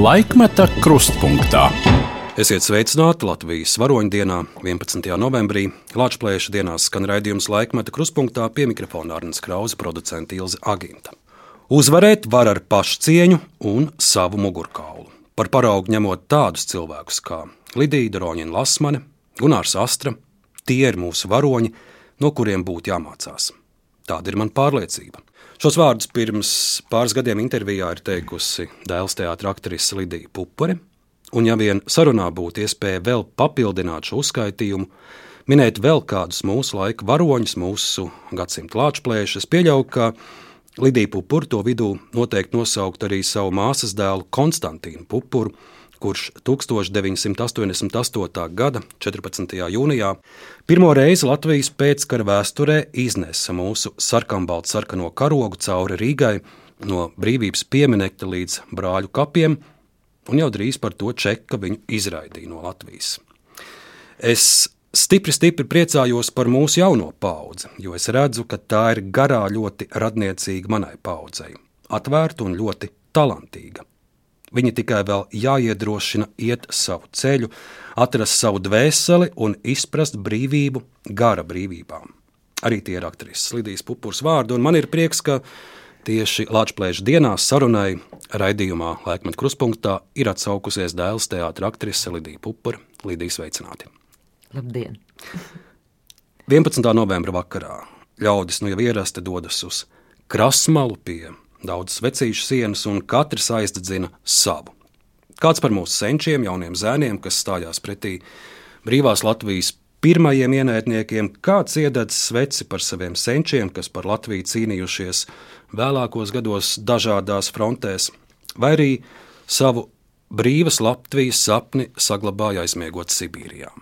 Laikmeta krustpunktā. Esiet sveicināti Latvijas varoņdienā, 11. novembrī. Latvijas dienās skan raidījums laikmeta krustpunktā pie mikrofona Arnēs Krausa, producents Ilze Aginta. Uzvarēt var ar pašcieņu un savu mugurkaulu. Par paraugu ņemot tādus cilvēkus kā Lidija Droņina Lasmane, Gunārs Astra, tie ir mūsu varoņi, no kuriem būtu jāmācās. Tāda ir mana pārliecība. Šos vārdus pirms pāris gadiem intervijā ir teikusi dēls teātris aktrise Lidija Pupure, Un, ja vien sarunā būtu iespēja vēl papildināt šo uzskaitījumu, minēt vēl kādus mūsu laika varoņus, mūsu gadsimta lāčplēšus, pieļauju, ka Lidija Pupuru to vidū noteikti nosaukt arī savu māsas dēlu Konstantīnu Pupuru, kurš 1988. gada 14. jūnijā pirmo reizi Latvijas pēckara vēsturē iznesa mūsu sarkanbaltu sarkano karogu cauri Rīgai no brīvības pieminekļa līdz brāļu kapiem un jau drīz par to čeka viņu izraidīja no Latvijas. Es stipri, stipri priecājos par mūsu jauno paudzi, jo es redzu, ka tā ir garā ļoti radniecīga manai paudzei, atvērta un ļoti talantīga. Viņa tikai vēl jāiedrošina iet savu ceļu, atrast savu dvēseli un izprast brīvību, gara brīvībām. Arī tie ir aktrises Lidijas Pupurs vārdi, un man ir prieks, ka Tieši Latvijas dienās sarunai raidījumā Laikmet Kruspunktā ir atsaukusies dēls teātris aktrise Lidija Pupura. Lidija sveicināti! Labdien! 11. novembra vakarā ļaudis nu jau ierasti dodas uz krasmalu pie daudzas vecīšu sienas, un katrs aizdedzina savu. Kāds par mūsu senčiem, jauniem zēniem, kas stājās pretī brīvās Latvijas pirmajiem ienaidniekiem, kāds iededz sveci par saviem senčiem, kas par Latviju cīnījušies vēlākos gados dažādās frontēs, vai arī savu brīvas Latvijas sapni saglabāja aizmiegot Sibīrijā.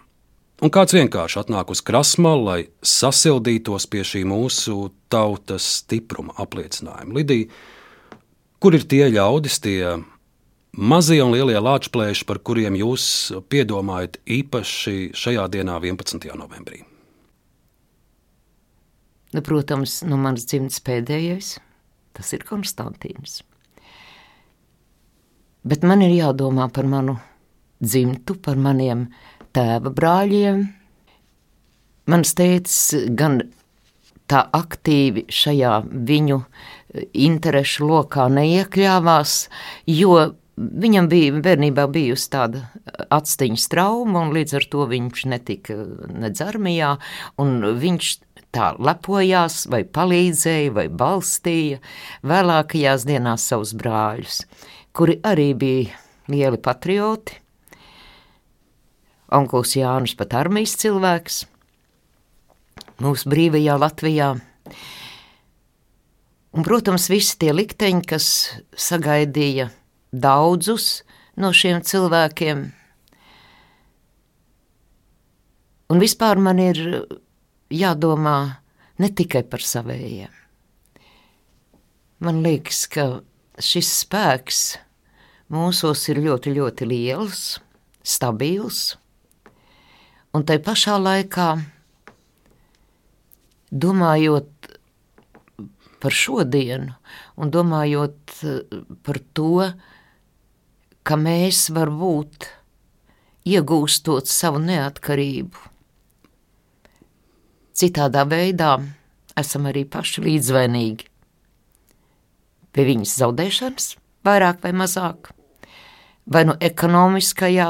Un kāds vienkārši atnāk uz krasmalu, lai sasildītos pie šī mūsu tautas stipruma apliecinājuma. Lidija, kur ir tie ļaudis, tie Mazie un lielie lāčplēši, par kuriem jūs piedomājat īpaši šajā dienā, 11. novembrī? Nu, protams, no manas dzimtas pēdējais, tas ir Konstantīns. Bet man ir jādomā par manu dzimtu, par maniem tēva brāļiem. Mans tēvs gan tā aktīvi šajā viņu interešu lokā neiekļāvās, jo Viņam bija bērnībā bijusi tāda atsteņas trauma, un līdz ar to viņš netika nedz armijā, un viņš tā lepojās, vai palīdzēja, vai balstīja vēlākajās dienās savus brāļus, kuri arī bija lieli patrioti. Onkls Jānis pat armijas cilvēks mūsu brīvajā Latvijā. Un, protams, visi tie likteņi, kas sagaidīja daudzus no šiem cilvēkiem. Un vispār man ir jādomā ne tikai par savējiem. Man liekas, ka šis spēks mūsos ir ļoti, ļoti liels, stabils, un tai pašā laikā, domājot par šodienu un domājot par to, ka mēs varbūt iegūstot savu neatkarību, citādā veidā esam arī paši līdzvainīgi. Pie viņas zaudēšanas, vairāk vai mazāk, vai nu ekonomiskajā,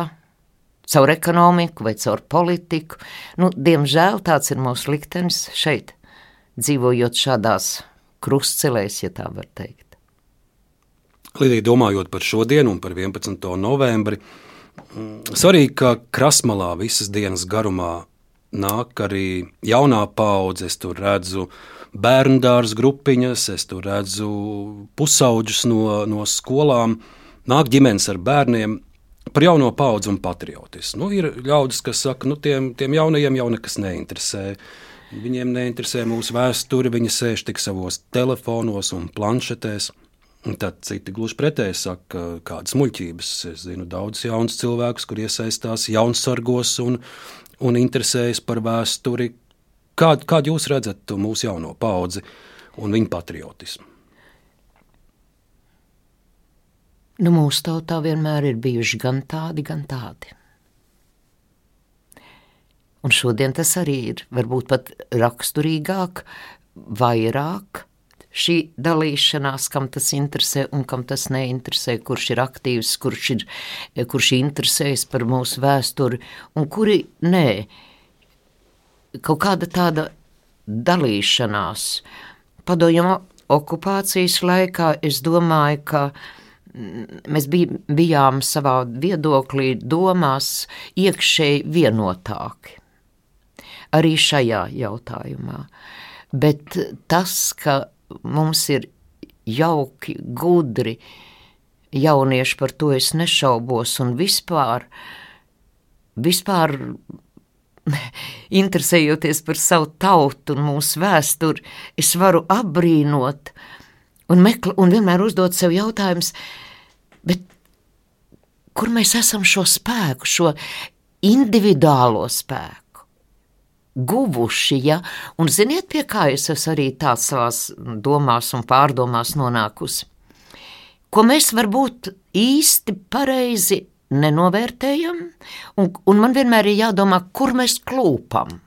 caur ekonomiku vai caur politiku. Nu, diemžēl tāds ir mūsu liktenis šeit, dzīvojot šādās krustcelēs, ja tā var teikt. Lidija, domājot par šodienu un par 11. novembri, svarīgi, ka krasmalā visas dienas garumā nāk arī jaunā paudze. Es tur redzu bērnu dārza grupiņas, es tur redzu pusauģus no, no skolām, nāk ģimenes ar bērniem. Par jauno paudzi un patriotismu. Nu, ir ļaudis, kas saka, ka nu, tiem, tiem jaunajiem jau nekas neinteresē. Viņiem neinteresē mūsu vēsture, viņi sēž tik savos telefonos un planšetēs. Tad citi gluži pretēji saka, kādas muļķības. Es zinu daudzus jaunus cilvēkus, kur iesaistās jaunsargos un, un interesējas par vēsturi. Kādu kād jūs redzat mūsu jauno paudzi un viņu patriotismu? Nu, mūsu tautā vienmēr ir bijuši gan tādi, gan tādi. Un šodien tas arī ir varbūt pat raksturīgāk, vairāk šī dalīšanās, kam tas interesē un kam tas neinteresē, kurš ir aktīvs, kurš, ir, kurš interesējas par mūsu vēsturi un kuri nē. Kaut kāda tāda dalīšanās. Padomju okupācijas laikā es domāju, ka mēs bij, bijām savā viedoklī, domās iekšēji vienotāki. Arī šajā jautājumā. Bet tas, ka mums ir jauki, gudri jaunieši, par to es nešaubos, un vispār, vispār interesējoties par savu tautu un mūsu vēsturi, es varu apbrīnot un, mekl, un vienmēr uzdot sev jautājumus, bet kur mēs esam šo spēku, šo individuālo spēku? guvuši. Ja? Un ziniet, pie kā es esmu arī tāds savās domās un pārdomās nonākusi? Ko mēs varbūt īsti pareizi nenovērtējam, un, un man vienmēr ir jādomā, kur mēs klūpam.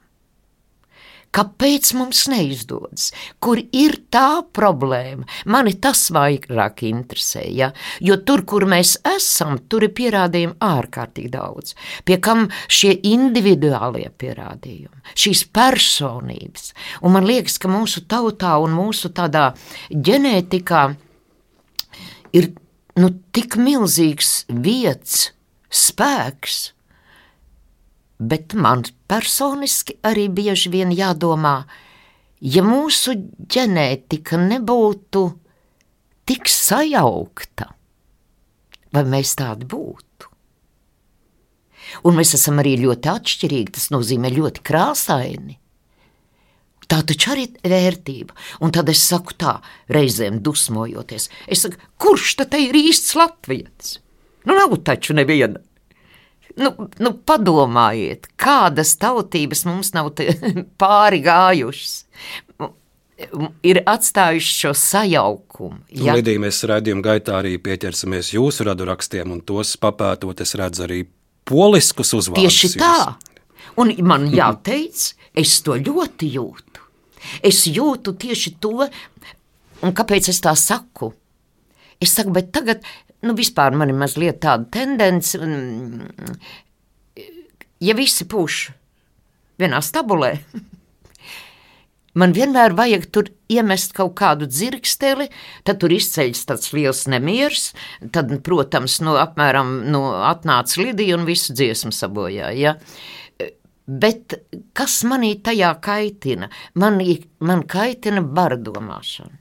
Kāpēc mums neizdodas? Kur ir tā problēma? Mani tas vairāk interesē, ja? jo tur, kur mēs esam, tur ir pierādījumi ārkārtīgi daudz. Pie kam šie individuālie pierādījumi, šīs personības. Un man liekas, ka mūsu tautā un mūsu tādā ģenētikā ir nu, tik milzīgs vietas, spēks bet man personiski arī bieži vien jādomā, ja mūsu ģenētika nebūtu tik sajaukta, vai mēs tādi būtu? Un mēs esam arī ļoti atšķirīgi, tas nozīmē ļoti krāsaini. Tā taču arī ir vērtība. Un tad es saku tā, reizēm dusmojoties. Es saku, kurš tad ir īsts latviečs? Nu, nav taču neviena. Nu, nu, padomājiet, kādas tautības mums nav pāri gājušas. Ir atstājuši šo sajaukumu. Ja? Lidija, mēs redzējuma gaitā arī pieķersimies jūsu radu rakstiem, un tos papētot, es redzu arī poliskus uzvārdus. Tieši tā. Un man jāteic, es to ļoti jūtu. Es jūtu tieši to, un kāpēc es tā saku? Es saku, bet tagad nu, vispār man ir mazliet tāda tendence, ja visi pūš vienā stabulē. Man vienmēr vajag tur iemest kaut kādu dzirksteli, tad tur izceļas tāds liels nemieris. Tad, protams, no apmēram no atnāca Lidija un visu dziesmu sabojāja. Ja? Bet kas manī tajā kaitina? Man, man kaitina bardomāšana.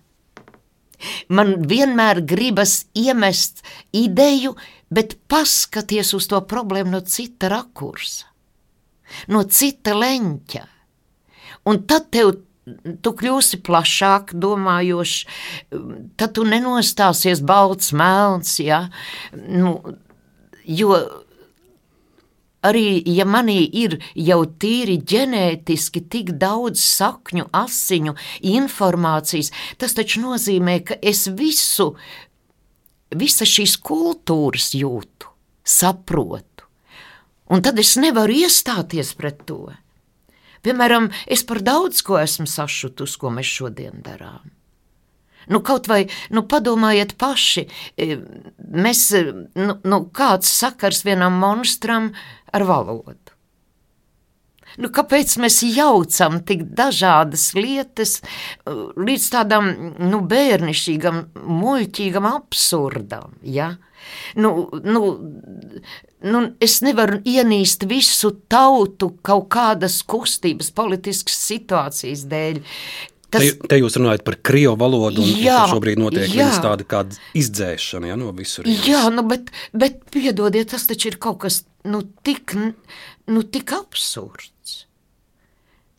Man vienmēr gribas iemest ideju, bet paskaties uz to problēmu no cita rakursa, no cita leņķa. Un tad tev tu kļūsi plašāk domājošs, tad tu nenostāsies balts, melns, ja? nu, jo Arī ja manī ir jau tīri ģenētiski tik daudz sakņu, asiņu, informācijas, tas taču nozīmē, ka es visu, visas šīs kultūras jūtu, saprotu. Un tad es nevaru iestāties pret to. Piemēram, es par daudz ko esmu sašutus, ko mēs šodien darām. Nu, kaut vai nu, padomājiet paši, e, mēs, e, nu, nu, kāds sakars vienam monstram ar valodu. Nu, kāpēc mēs jaucam tik dažādas lietas e, līdz tādam nu, bērnišķīgam, muļķīgam absurdam? Ja? Nu, nu, nu, es nevaru ienīst visu tautu kaut kādas kustības, politiskas situācijas dēļ. Tas... Te, te jūs runājat par krievu valodu, un jā, šobrīd notiek tāda kā izdzēšana ja, no visur. Jā, nu, bet, bet piedodiet, tas taču ir kaut kas nu, tik, nu, tik absurds.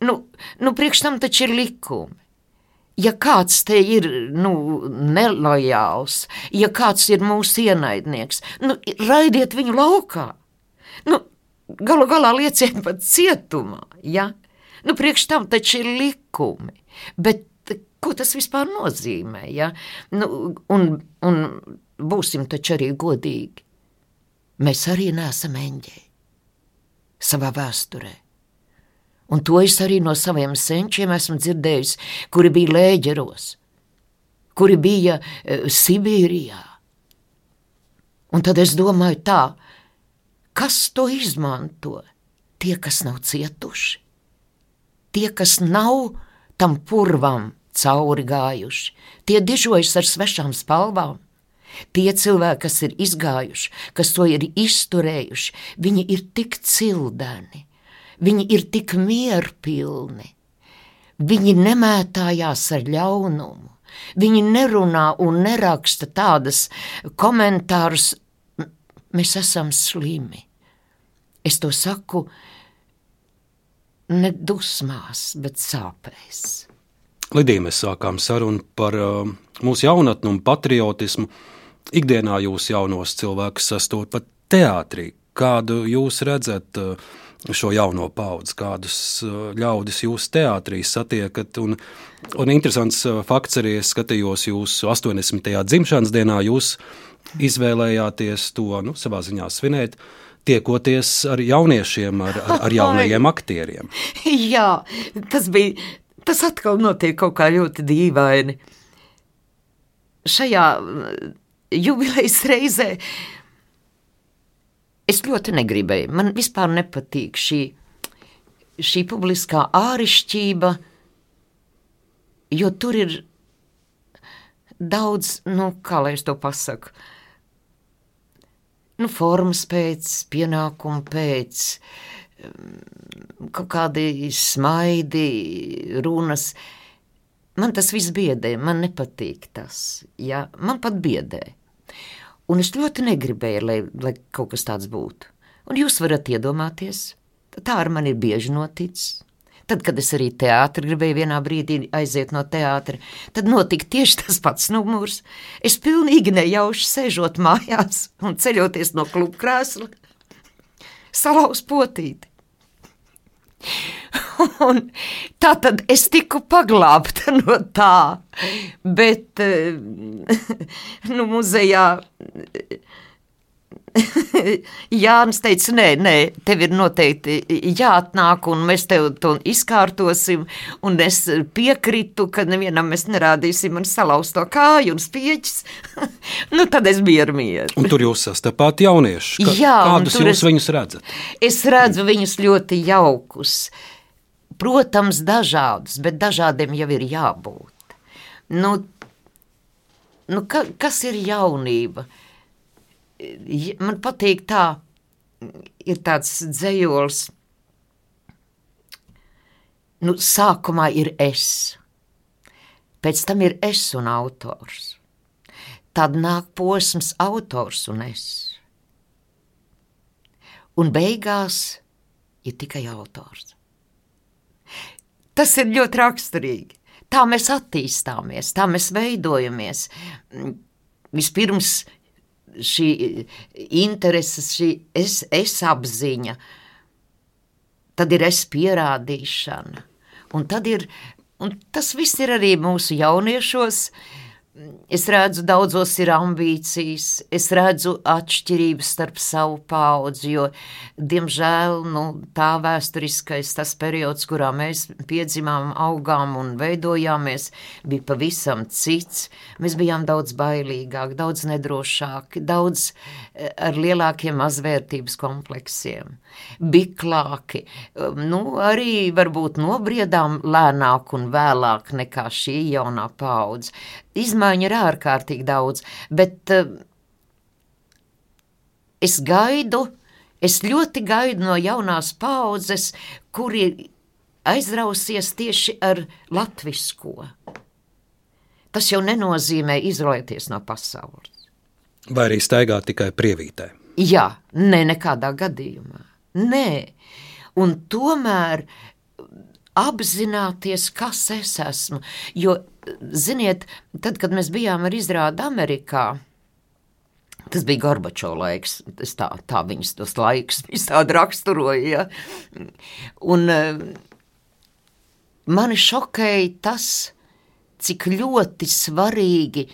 Nu, nu, priekš tam taču ir likumi. Ja kāds te ir nu, nelojāls, ja kāds ir mūsu ienaidnieks, nu, raidiet viņu laukā. Nu, galu galā lieciet pat cietumā. Ja? Nu, priekš tam taču ir likumi. Bet ko tas vispār nozīmē? Ja? Nu, un, un būsim taču arī godīgi. Mēs arī neesam eņģeļi savā vēsturē. Un to es arī no saviem senčiem esmu dzirdējis, kuri bija lēģeros, kuri bija e, Sibīrijā. Un tad es domāju tā, kas to izmanto? Tie, kas nav cietuši, tie, kas nav tam purvam cauri gājuši, tie dižojas ar svešām spalvām. Tie cilvēki, kas ir izgājuši, kas to ir izturējuši, viņi ir tik cildeni, viņi ir tik mierpilni, viņi nemētājās ar ļaunumu, viņi nerunā un neraksta tādas komentārus, mēs esam slimi. Es to saku ne dusmās, bet sāpēs. Lidija, mēs sākām sarunu par uh, mūsu jaunatni un patriotismu. Ikdienā jūs jaunos cilvēkus sastopat teātrī. Kādu jūs redzat uh, šo jauno paudzi, kādus uh, ļaudis jūs teātrī satiekat? Un, un interesants uh, fakts arī es skatījos jūsu 80. dzimšanas dienā, jūs izvēlējāties to nu, savā ziņā svinēt tiekoties ar jauniešiem, ar, ar, ar jaunajiem aktieriem. Jā, tas bija Tas atkal notiek kaut kā ļoti dīvaini. Šajā mm, jubilejas reizē es ļoti negribēju. Man vispār nepatīk šī, šī publiskā ārišķība, jo tur ir daudz, nu, kā lai es to pasaku, nu, formas pēc, pienākumu pēc. Kaut kādi smaidi, runas. Man tas viss biedē, man nepatīk tas. Ja? Man pat biedē. Un es ļoti negribēju, lai, lai kaut kas tāds būtu. Un jūs varat iedomāties, tā ar mani ir bieži noticis. Tad, kad es arī teātrī gribēju vienā brīdī aiziet no teātra, tad notika tieši tas pats numurs. Es pilnīgi nejauši sēžot mājās un ceļoties no kluba krēsla, salauz potīti. Un tā tad es tiku paglābta no tā, bet eh, nu, muzejā Jānis teica, nē, nē, tev ir noteikti jāatnāk, un mēs tev to izkārtosim. Un es piekritu, ka nevienam mēs nerādīsim man salauzto kāju un spieķis. nu, tad es biju ar mieru. Un tur jūs sastapāt jauniešus. Ka, Jā, kādus jūs es, viņus redzat? Es redzu viņus ļoti jaukus. Protams, dažādus, bet dažādiem jau ir jābūt. Nu, nu, ka, kas ir jaunība? Man patīk tā, ir tāds dzējols. Nu, sākumā ir es, pēc tam ir es un autors. Tad nāk posms, autors un es. Un beigās ir tikai autors. Tas ir ļoti raksturīgi. Tā mēs attīstāmies, tā mēs veidojamies. Vispirms šī interese, šī es, es apziņa, tad ir es pierādīšana. Un tad ir, un tas viss ir arī mūsu jauniešos, uh, Es redzu, daudzos ir ambīcijas, es redzu atšķirības starp savu paudzi, jo, diemžēl, nu, tā vēsturiskais tas periods, kurā mēs piedzimām, augām un veidojāmies, bija pavisam cits. Mēs bijām daudz bailīgāki, daudz nedrošāki, daudz ar lielākiem mazvērtības kompleksiem, biklāki. Um, nu, arī varbūt nobriedām lēnāk un vēlāk nekā šī jaunā paudze izmaiņu ir ārkārtīgi daudz, bet uh, es gaidu, es ļoti gaidu no jaunās paudzes, kuri aizrausies tieši ar latvisko. Tas jau nenozīmē izolēties no pasaules. Vai arī staigāt tikai prievītē? Jā, ne nekādā gadījumā. Nē, un tomēr apzināties, kas es esmu. Jo, ziniet, tad, kad mēs bijām ar izrādi Amerikā, Tas bija Gorbačovs laiks, tas tā, tā viņas tos laikus visādi raksturoja. Ja? Un uh, mani šokēja tas, cik ļoti svarīgi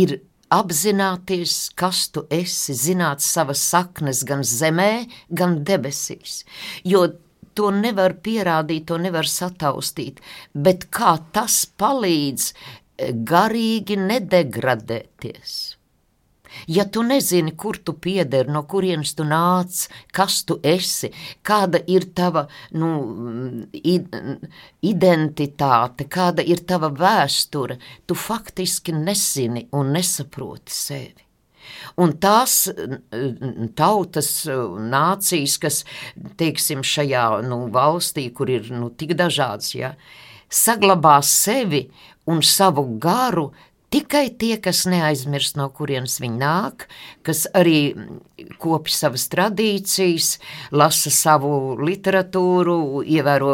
ir apzināties, kas tu esi, zināt savas saknes gan zemē, gan debesīs. Jo to nevar pierādīt, to nevar sataustīt, bet kā tas palīdz garīgi nedegradēties. Ja tu nezini, kur tu pieder, no kurienes tu nāc, kas tu esi, kāda ir tava nu, identitāte, kāda ir tava vēsture, tu faktiski nezini un nesaproti sevi. Un tās tautas, nācijas, kas, teiksim, šajā nu, valstī, kur ir nu, tik dažādas, ja, saglabā sevi un savu garu Tikai tie, kas neaizmirst, no kurienes viņi nāk, kas arī kopj savas tradīcijas, lasa savu literatūru, ievēro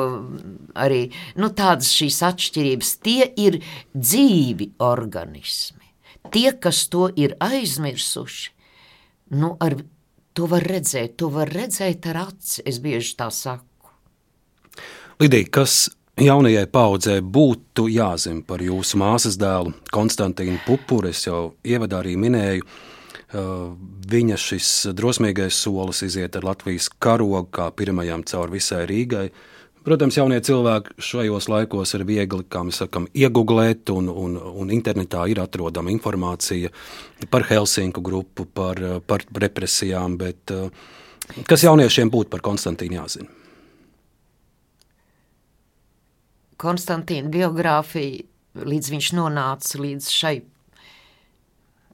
arī nu, tādas šīs atšķirības, tie ir dzīvi organismi. Tie, kas to ir aizmirsuši, nu, ar, to var redzēt, to var redzēt ar aci, es bieži tā saku. Lidija, kas jaunajai paudzē būtu jāzina par jūsu māsas dēlu, Konstantīnu Pupuru. Es jau ievadā arī minēju, viņa šis drosmīgais solis iziet ar Latvijas karogu kā pirmajam caur visai Rīgai. Protams, jaunie cilvēki šajos laikos ir viegli, kā mēs sakām, iegūglēt, un, un, un internetā ir atrodama informācija par Helsinku grupu, par, par represijām, bet kas jauniešiem būtu par Konstantīnu jāzina? Konstantīna biogrāfija, līdz viņš nonāca līdz šai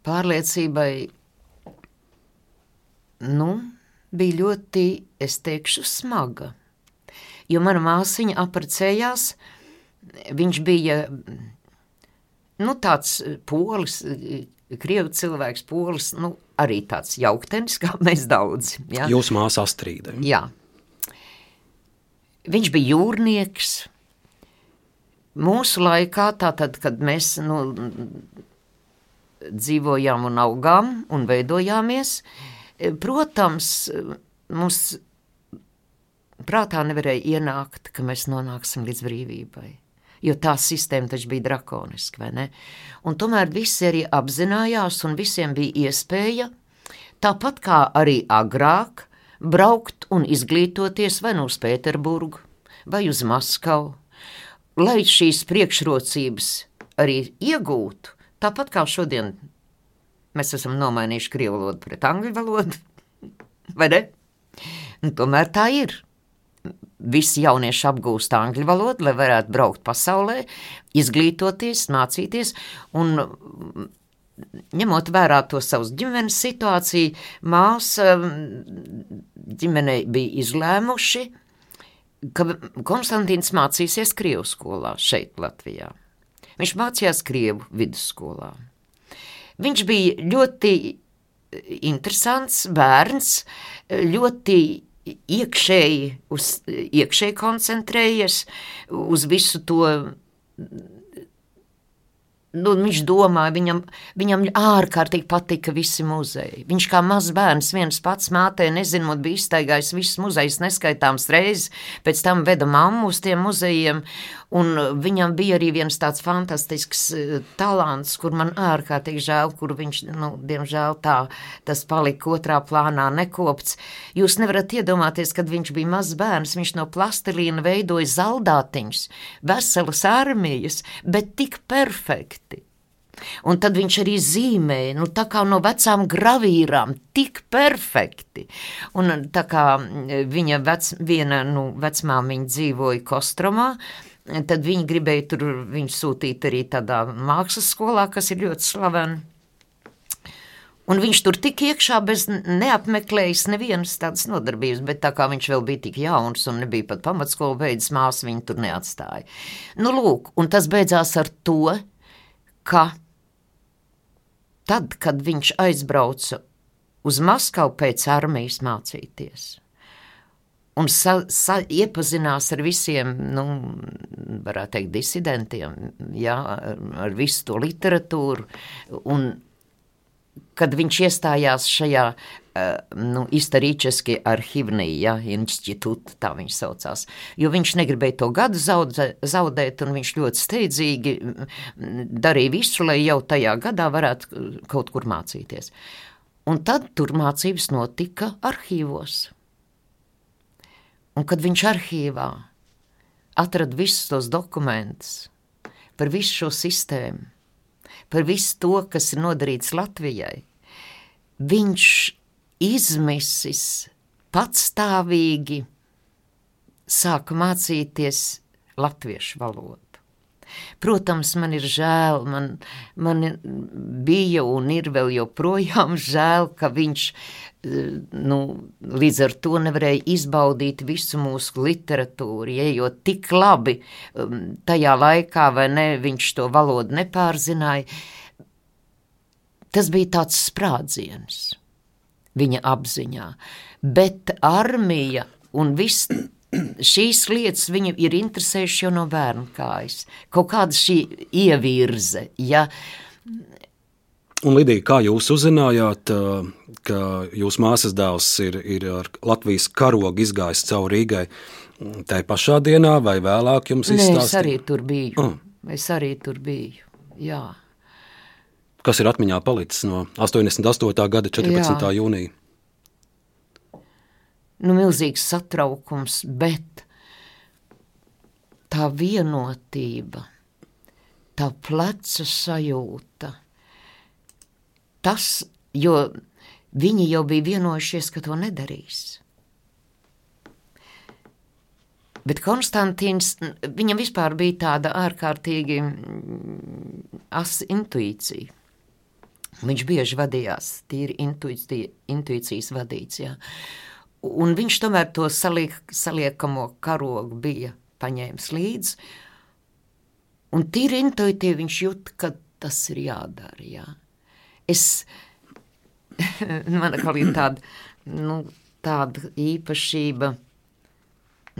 pārliecībai, nu, bija ļoti, es teikšu, smaga. Jo mana māsiņa apprecējās, viņš bija nu, tāds polis, krievu cilvēks, polis, nu, arī tāds jauktenis, kā mēs daudz. Ja? Jūsu māsa Astrīda. Jā. Viņš bija jūrnieks, Mūsu laikā, tātad, kad mēs nu, dzīvojām un augām un veidojāmies, protams, mums prātā nevarēja ienākt, ka mēs nonāksim līdz brīvībai. Jo tā sistēma taču bija drakoniska, vai ne? Un tomēr visi arī apzinājās, un visiem bija iespēja, tāpat kā arī agrāk, braukt un izglītoties vai nu uz Pēterburgu, vai uz Maskavu, lai šīs priekšrocības arī iegūtu, tāpat kā šodien mēs esam nomainījuši krievu valodu pret angļu valodu, vai ne? Un tomēr tā ir. Visi jaunieši apgūst angļu valodu, lai varētu braukt pasaulē, izglītoties, mācīties. Un, ņemot vērā to savas ģimenes situāciju, māsa ģimenei bija izlēmuši, ka Konstantīns mācīsies Krievu skolā šeit, Latvijā. Viņš mācījās Krievu vidusskolā. Viņš bija ļoti interesants bērns, ļoti iekšēji, uz, iekšēji koncentrējies uz visu to nu, viņš domāja, viņam, viņam ārkārtīgi patika visi muzeji. Viņš kā mazs bērns viens pats mātē, nezinot, bija iztaigājis visus muzejus neskaitāms reizes, pēc tam veda mammu uz tiem muzejiem, Un viņam bija arī viens tāds fantastisks e, talants, kur man ārkārtīgi žēl, kur viņš, nu, diemžēl tā, tas palika otrā plānā nekopts. Jūs nevarat iedomāties, kad viņš bija mazs bērns, viņš no plastilīna veidoja zaldātiņus, veselas armijas, bet tik perfekti. Un tad viņš arī zīmēja, nu, tā kā no vecām gravīrām, tik perfekti. Un tā kā viņa vec, viena, nu, vecmāmiņa dzīvoja Kostromā, Tad viņi gribēja tur viņu sūtīt arī tādā mākslas skolā, kas ir ļoti slavena. Un viņš tur tik iekšā bez neapmeklējis nevienas tādas nodarbības, bet tā kā viņš vēl bija tik jauns un nebija pat pamatskolu beidzis, māsa viņu tur neatstāja. Nu, lūk, un tas beidzās ar to, ka tad, kad viņš aizbrauca uz Maskavu pēc armijas mācīties, un sa, sa, iepazinās ar visiem, nu, varētu teikt, disidentiem, jā, ar, visu to literatūru. Un kad viņš iestājās šajā nu, Istarīčeski arhivnī, ja, institūta, tā viņš saucās, jo viņš negribēja to gadu zaudē, zaudēt, un viņš ļoti steidzīgi darīja visu, lai jau tajā gadā varētu kaut kur mācīties. Un tad tur mācības notika arhīvos. Un kad viņš arhīvā atrada visus tos dokumentus par visu šo sistēmu, par visu to, kas ir nodarīts Latvijai, viņš izmisis patstāvīgi sāka mācīties latviešu valodu. Protams, man ir žēl, man, man bija un ir vēl joprojām žēl, ka viņš nu, līdz ar to nevarēja izbaudīt visu mūsu literatūru, ja, jo tik labi um, tajā laikā, vai ne, viņš to valodu nepārzināja. Tas bija tāds sprādziens viņa apziņā. Bet armija un viss šīs lietas viņu ir interesējušas jau no bērnu kājas. Kaut kāda šī ievirze. Ja. Un, Lidija, kā jūs uzzinājāt, ka jūsu māsas dēls ir, ir ar Latvijas karogu izgājis cauri Rīgai? Tā pašā dienā vai vēlāk jums izstāstīja? Nē, es arī tur biju. Oh. Es arī tur biju, jā kas ir atmiņā palicis no 88. gada 14. Jā. jūnija. Nu, milzīgs satraukums, bet tā vienotība, tā pleca sajūta, tas, jo viņi jau bija vienojušies, ka to nedarīs. Bet Konstantīns, viņam vispār bija tāda ārkārtīgi mm, asa intuīcija. Viņš bieži vadījās, tīri intuīcija, intuīcijas vadīts. Jā. Un viņš tomēr to saliek, saliekamo karogu bija paņēmis līdzi. Un tīri intuitīvi viņš jūt, ka tas ir jādara. Jā. Es, man ir tāda, nu, tāda īpašība,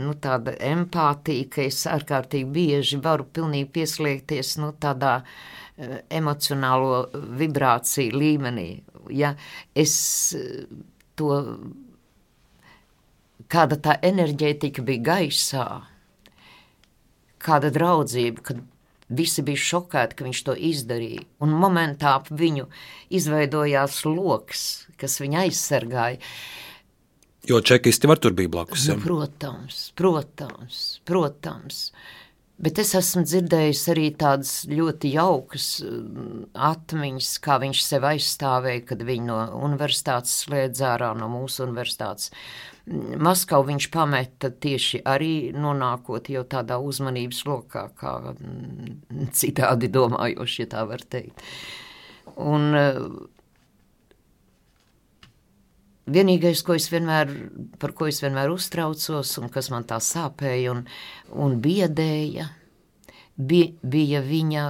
nu, tāda empātija, ka es ārkārtīgi bieži varu pilnīgi pieslēgties nu, tādā Eh, emocionālo vibrāciju līmenī. Ja es eh, to, kāda tā enerģētika bija gaisā, kāda draudzība, kad visi bija šokēti, ka viņš to izdarīja, un momentā ap viņu izveidojās loks, kas viņu aizsargāja. Jo čekisti var tur bija blakus. Nu, protams, protams, protams. Bet es esmu dzirdējis arī tādas ļoti jaukas mm, atmiņas, kā viņš sev aizstāvēja, kad viņu no universitātes slēdz ārā no mūsu universitātes. Maskavu viņš pameta tieši arī nonākot jau tādā uzmanības lokā, kā mm, citādi domājoši, ja tā var teikt. Un Vienīgais, ko es vienmēr, par ko es vienmēr uztraucos, un kas man tā sāpēja un, un biedēja, bija, bija viņa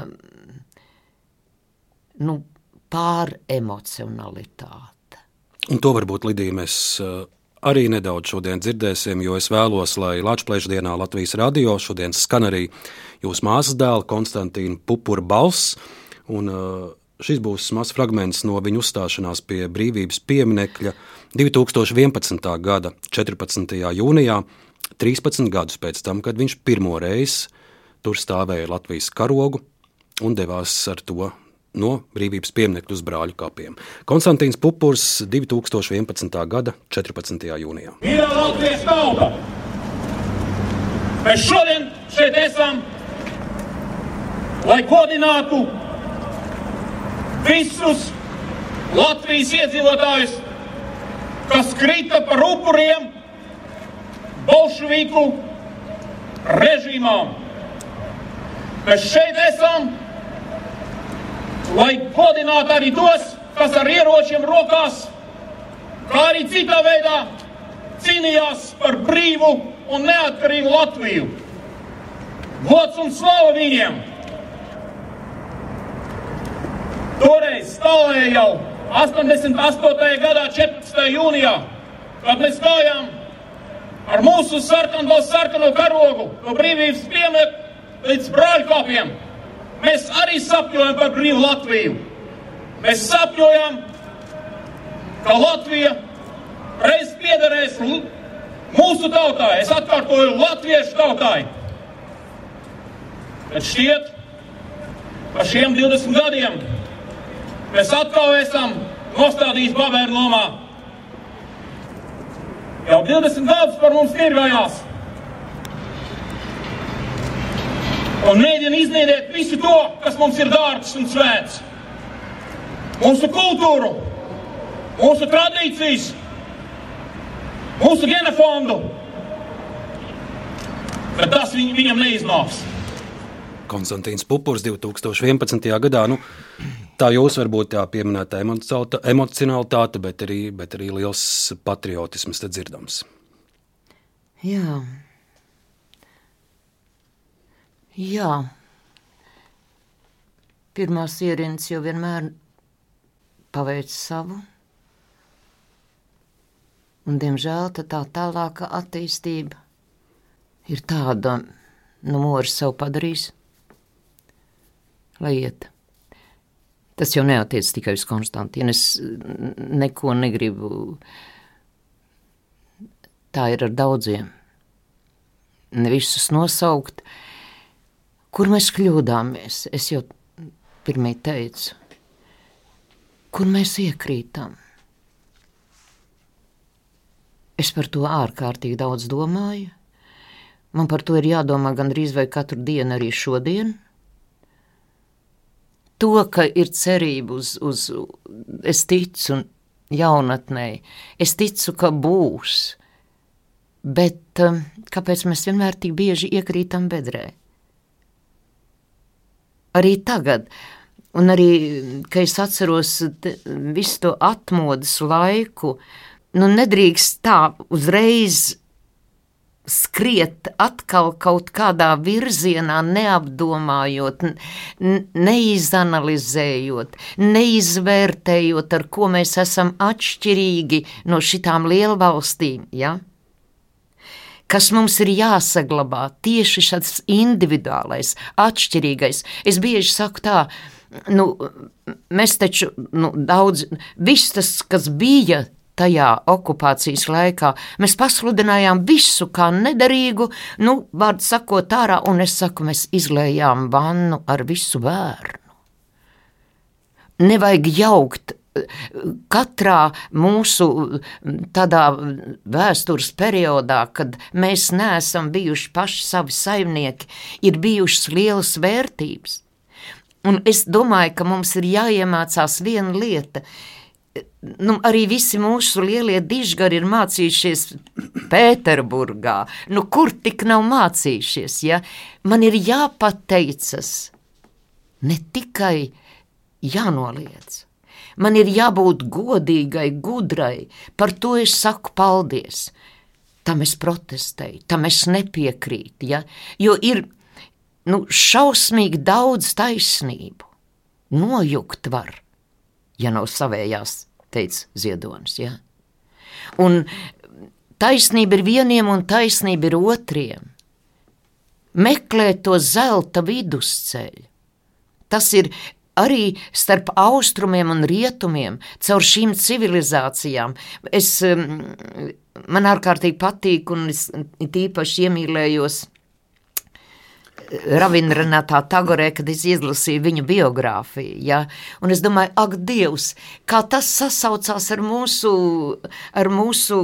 nu, pāremocionalitāte. Un to varbūt Lidija mēs eh, arī nedaudz šodien dzirdēsim, jo es vēlos, lai Latvijas dienā Latvijas radio šodien skan arī jūsu māsas dēla Konstantīna Pupura balss. Un, uh, Šis būs mazs fragments no viņa uzstāšanās pie brīvības pieminekļa 2011. gada 14. jūnijā, 13 gadus pēc tam, kad viņš pirmo reizi tur stāvēja Latvijas karogu un devās ar to no brīvības pieminekļa uz brāļu kapiem. Konstantīns Pupurs 2011. gada 14. jūnijā. Mīļā Latvijas tauta! Mēs šodien šeit esam, lai godinātu visus Latvijas iedzīvotājus, kas krita par upuriem bolševiku režīmām. Mēs šeit esam, lai godinātu arī tos, kas ar ieročiem rokās, kā arī citā veidā cīnījās par brīvu un neatkarīgu Latviju. Gods un slava viņiem! Toreiz stāvēja jau 88. gadā, 14. jūnijā, kad mēs gājām ar mūsu sarkano, sarkano karogu no brīvības piemēra līdz brāļkāpiem. Mēs arī sapņojam par brīvu Latviju. Mēs sapņojam ka Latvija reiz piederēs mūsu tautai, es atkārtoju, latviešu tautai. Bet šķiet, ka šiem 20 gadiem mēs atkal esam nostādījuši bavēru lomā. Jau 20 gadus par mums tirgājās. Un mēģina iznīdēt visu to, kas mums ir dārgs un svēts. Mūsu kultūru, mūsu tradīcijas, mūsu genofondu. Bet tas viņ, viņam neiznāks. Konstantīns Pupurs 2011. gadā. Nu, tā jūs varbūt tā pieminēta emocionalitāte, bet arī, bet arī liels patriotisms te dzirdams. Jā. Jā. Pirmās ierīnas jau vienmēr paveic savu. Un, diemžēl tā tālāka attīstība ir tāda, nu, mūžs sev padarījis, lai iet. Tas jau neatiec tikai uz Konstantīnu. Es neko negribu. Tā ir ar daudziem. Ne visus nosaukt, kur mēs kļūdāmies. Es jau pirmie teicu, kur mēs iekrītam. Es par to ārkārtīgi daudz domāju. Man par to ir jādomā gandrīz vai katru dienu, arī šodien. To, ka ir cerība uz, uz es ticu jaunatnē, es ticu, ka būs. Bet um, kāpēc mēs vienmēr tik bieži iekrītam bedrē? Arī tagad, un arī, kad es atceros visu to atmodas laiku, nu, nedrīkst tā uzreiz skriet atkal kaut kādā virzienā, neapdomājot, neizanalizējot, neizvērtējot, ar ko mēs esam atšķirīgi no šitām lielvalstīm. Ja? Kas mums ir jāsaglabā tieši šis individuālais, atšķirīgais. Es bieži saku tā, nu, mēs taču nu, daudz, viss tas, kas bija tajā okupācijas laikā. Mēs pasludinājām visu kā nederīgu, nu, vārdu sakot, ārā, un es saku, mēs izlējām vannu ar visu bērnu. Nevajag jaukt katrā mūsu tādā vēstures periodā, kad mēs neesam bijuši paši savi saimnieki, ir bijušas lielas vērtības. Un es domāju, ka mums ir jāiemācās viena lieta, nu, arī visi mūsu lielie dižgari ir mācījušies Pēterburgā. Nu, kur tik nav mācījušies? Ja? Man ir jāpateicas, ne tikai jānoliedz. Man ir jābūt godīgai, gudrai. Par to es saku paldies. Tam es protestēju, tam es nepiekrītu. Ja? Jo ir nu, šausmīgi daudz taisnību. Nojukt var ja nav savējās, teica Ziedonis. Ja? Un taisnība ir vieniem un taisnība ir otriem. Meklēt to zelta vidusceļu. Tas ir arī starp austrumiem un rietumiem, caur šīm civilizācijām. Es, man ārkārtīgi patīk, un es tīpaši iemīlējos Ravinranatā Tagorē, kad es izlasīju viņa biogrāfiju. Ja? Un es domāju, ak, Dievs, kā tas sasaucās ar mūsu, ar mūsu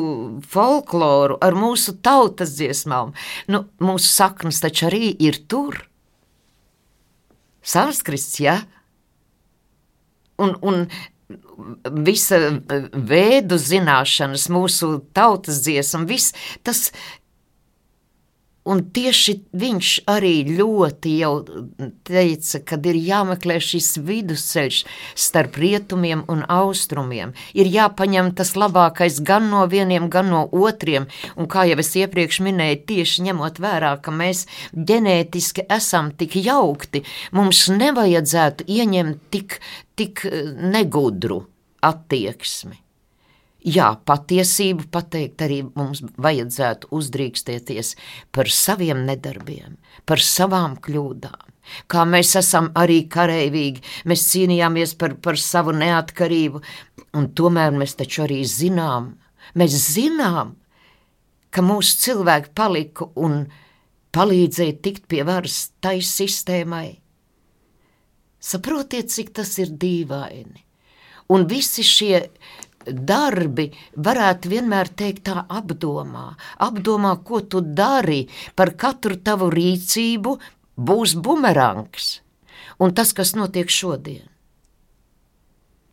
folkloru, ar mūsu tautas dziesmām. Nu, mūsu saknes taču arī ir tur. Sanskrists, ja? Un, un visa vēdu zināšanas, mūsu tautas dziesma, viss tas Un tieši viņš arī ļoti jau teica, ka ir jāmeklē šis vidusceļš starp rietumiem un austrumiem. Ir jāpaņem tas labākais gan no vieniem, gan no otriem. Un kā jau es iepriekš minēju, tieši ņemot vērā, ka mēs ģenētiski esam tik jaukti, mums nevajadzētu ieņemt tik, tik negudru attieksmi. Jā, patiesību pateikt arī mums vajadzētu uzdrīkstēties par saviem nedarbiem, par savām kļūdām. Kā mēs esam arī karavīgi, mēs cīnījāmies par, par savu neatkarību. Un tomēr mēs taču arī zinām, mēs zinām, ka mūsu cilvēki palika un palīdzēja tikt pie varas tai sistēmai. Saprotiet, cik tas ir dīvaini. Un visi šie darbi varētu vienmēr teikt tā apdomā, apdomā, ko tu dari, par katru tavu rīcību būs bumerangs. Un tas, kas notiek šodien.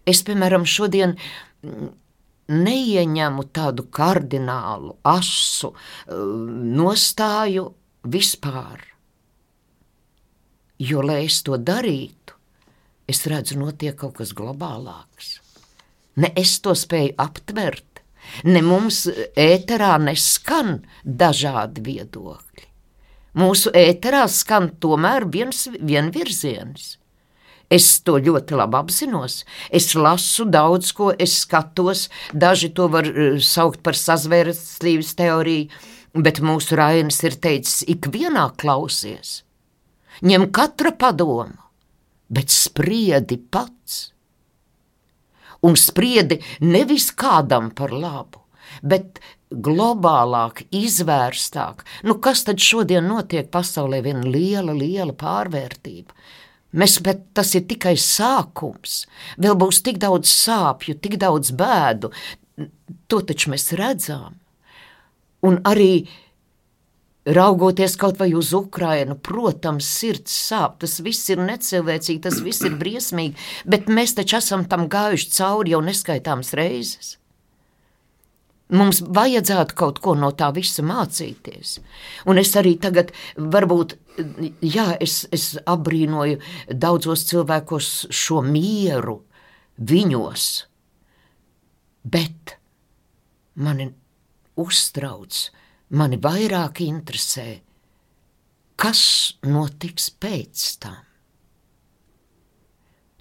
Es, piemēram, šodien neieņemu tādu kardinālu, asu nostāju vispār. Jo, lai es to darītu, es redzu, notiek kaut kas globālāks. Ne es to spēju aptvert, ne mums ēterā neskan dažādi viedokļi. Mūsu ēterā skan tomēr viens vienvirziens. Es to ļoti labi apzinos. Es lasu daudz ko, es skatos, daži to var uh, saukt par sazvērstības teoriju, bet mūsu Rainis ir teicis, ikvienā klausies. Ņem katra padomu, bet spriedi pats. Un spriedi nevis kādam par labu, bet globālāk, izvērstāk. Nu, kas tad šodien notiek pasaulē? Viena liela, liela pārvērtība. Mēs, bet tas ir tikai sākums. Vēl būs tik daudz sāpju, tik daudz bēdu. To taču mēs redzam. Un arī raugoties kaut vai uz Ukrajinu, protams, sirds sāp. Tas viss ir necilvēcīgi, tas viss ir briesmīgi, bet mēs taču esam tam gājuši cauri jau neskaitāmas reizes. Mums vajadzētu kaut ko no tā visa mācīties. Un es arī tagad, varbūt, jā, es, es apbrīnoju daudzos cilvēkos šo mieru viņos, bet mani uztrauc, mani vairāk interesē, kas notiks pēc tam.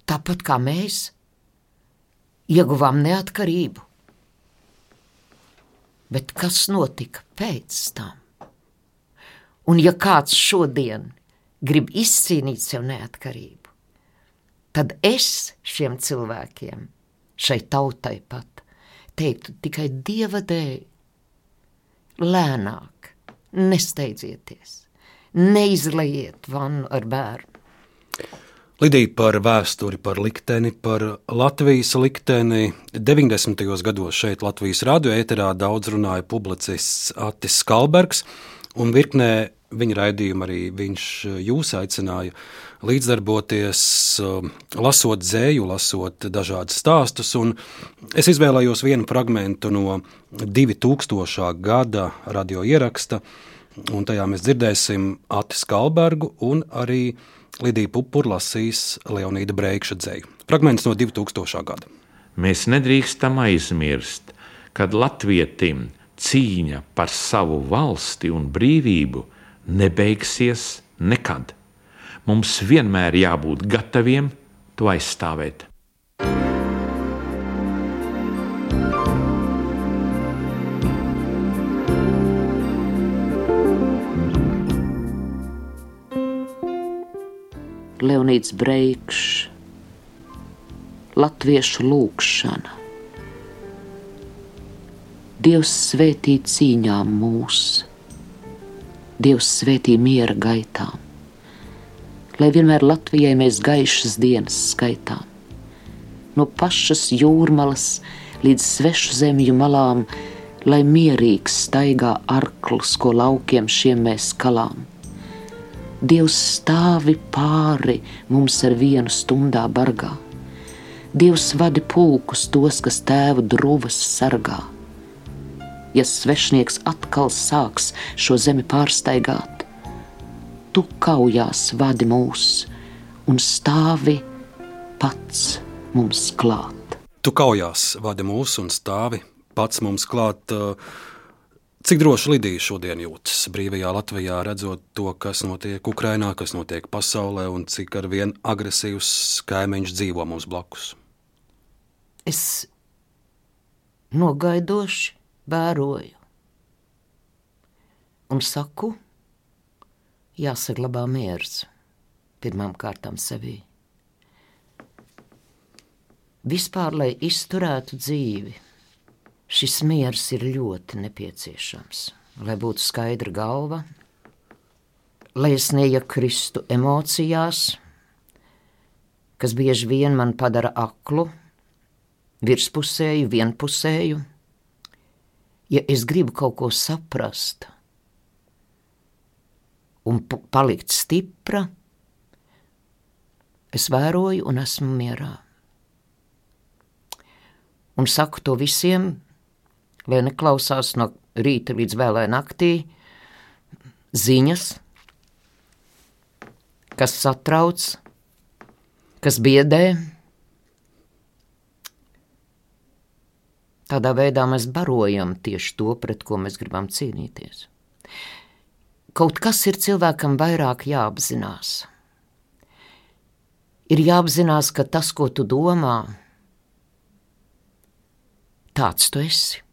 Tāpat kā mēs ieguvām neatkarību bet kas notika pēc tam? Un ja kāds šodien grib izcīnīt sev neatkarību, tad es šiem cilvēkiem, šai tautai pat, teiktu tikai dieva dēļ, lēnāk, nesteidzieties, neizlejiet vannu ar bērnu. Lidija par vēsturi, par likteni, par Latvijas likteni. 90. gados šeit Latvijas radio ēterā daudz runāja publicists Atis Skalbergs, un virknē viņa raidījuma arī viņš jūs aicināja līdzdarboties, lasot dzēju, lasot dažādus stāstus, es izvēlējos vienu fragmentu no 2000. gada radio ieraksta, un tajā mēs dzirdēsim Atis Skalbergu un arī Lidija Pupura lasīs Leonīda Breikša dzēju. Fragments no 2000. gada. Mēs nedrīkstam aizmirst, kad latvietim cīņa par savu valsti un brīvību nebeigsies nekad. Mums vienmēr jābūt gataviem to aizstāvēt. Leonīds Breikšs, Latviešu lūkšana. Dievs svētī cīņām mūs, Dievs svētī miera gaitām, lai vienmēr Latvijai mēs gaišas dienas skaitām. No pašas jūrmalas līdz svešu zemju malām, lai mierīgs staigā arklis, ko laukiem šiem mēs kalām Dievs stāvi pāri mums ar vienu stundā bargā. Dievs vadi pulkus tos, kas tēvu drūvas sargā. Ja svešnieks atkal sāks šo zemi pārsteigāt, tu kaujās vadi mūs un stāvi pats mums klāt. Tu kaujās vadi mūs un stāvi pats mums klāt. Cik droši Lidija šodien jūtas brīvajā Latvijā, redzot to, kas notiek Ukrajinā, kas notiek pasaulē, un cik ar vien agresīvs kaimiņš dzīvo mums blakus? Es nogaidoši vēroju un saku, jāsaglabā miers pirmām kārtām sevī. vispār, lai izturētu dzīvi, šis miers ir ļoti nepieciešams. Lai būtu skaidra galva, lai es neiekristu emocijās, kas bieži vien man padara aklu, virspusēju, vienpusēju. Ja es gribu kaut ko saprast un palikt stipra, es vēroju un esmu mierā. Un saku to visiem, lai neklausās no rīta līdz vēlai naktī ziņas, kas satrauc, kas biedē. Tādā veidā mēs barojam tieši to, pret ko mēs gribam cīnīties. Kaut kas ir cilvēkam vairāk jāapzinās. Ir jāapzinās, ka tas, ko tu domā, tāds tu esi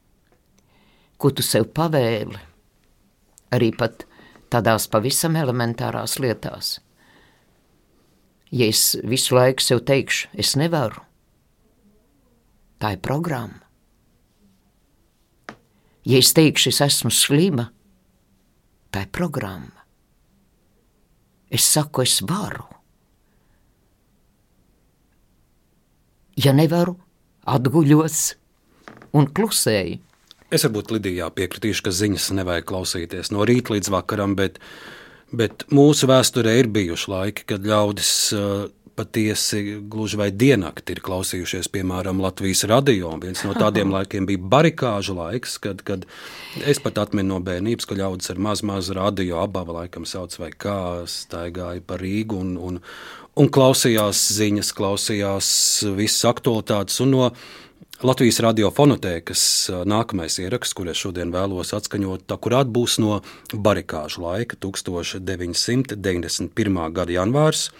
ko tu sev pavēli, arī pat tādās pavisam elementārās lietās. Ja es visu laiku sev teikšu, es nevaru, tā ir programma. Ja es teikšu, es esmu slima, tā ir programma. Es saku, es varu. Ja nevaru, atguļos un klusēju. Es varbūt Lidijā piekritīšu, ka ziņas nevajag klausīties no rīta līdz vakaram, bet, bet mūsu vēsturē ir bijuši laiki, kad ļaudis uh, patiesi gluži vai diennakti ir klausījušies, piemēram, Latvijas radio. Viens no tādiem laikiem bija barikāžu laiks, kad, kad es pat atminu no bērnības, ka ļaudis ar maz, maz radio abava laikam sauc vai kā staigāja pa Rīgu un, un, un klausījās ziņas, klausījās visas aktualitātes un no Latvijas radiofonotēkas nākamais ieraksts, kur es šodien vēlos atskaņot, akurāt būs no barikāžu laika, 1991. gada janvārs.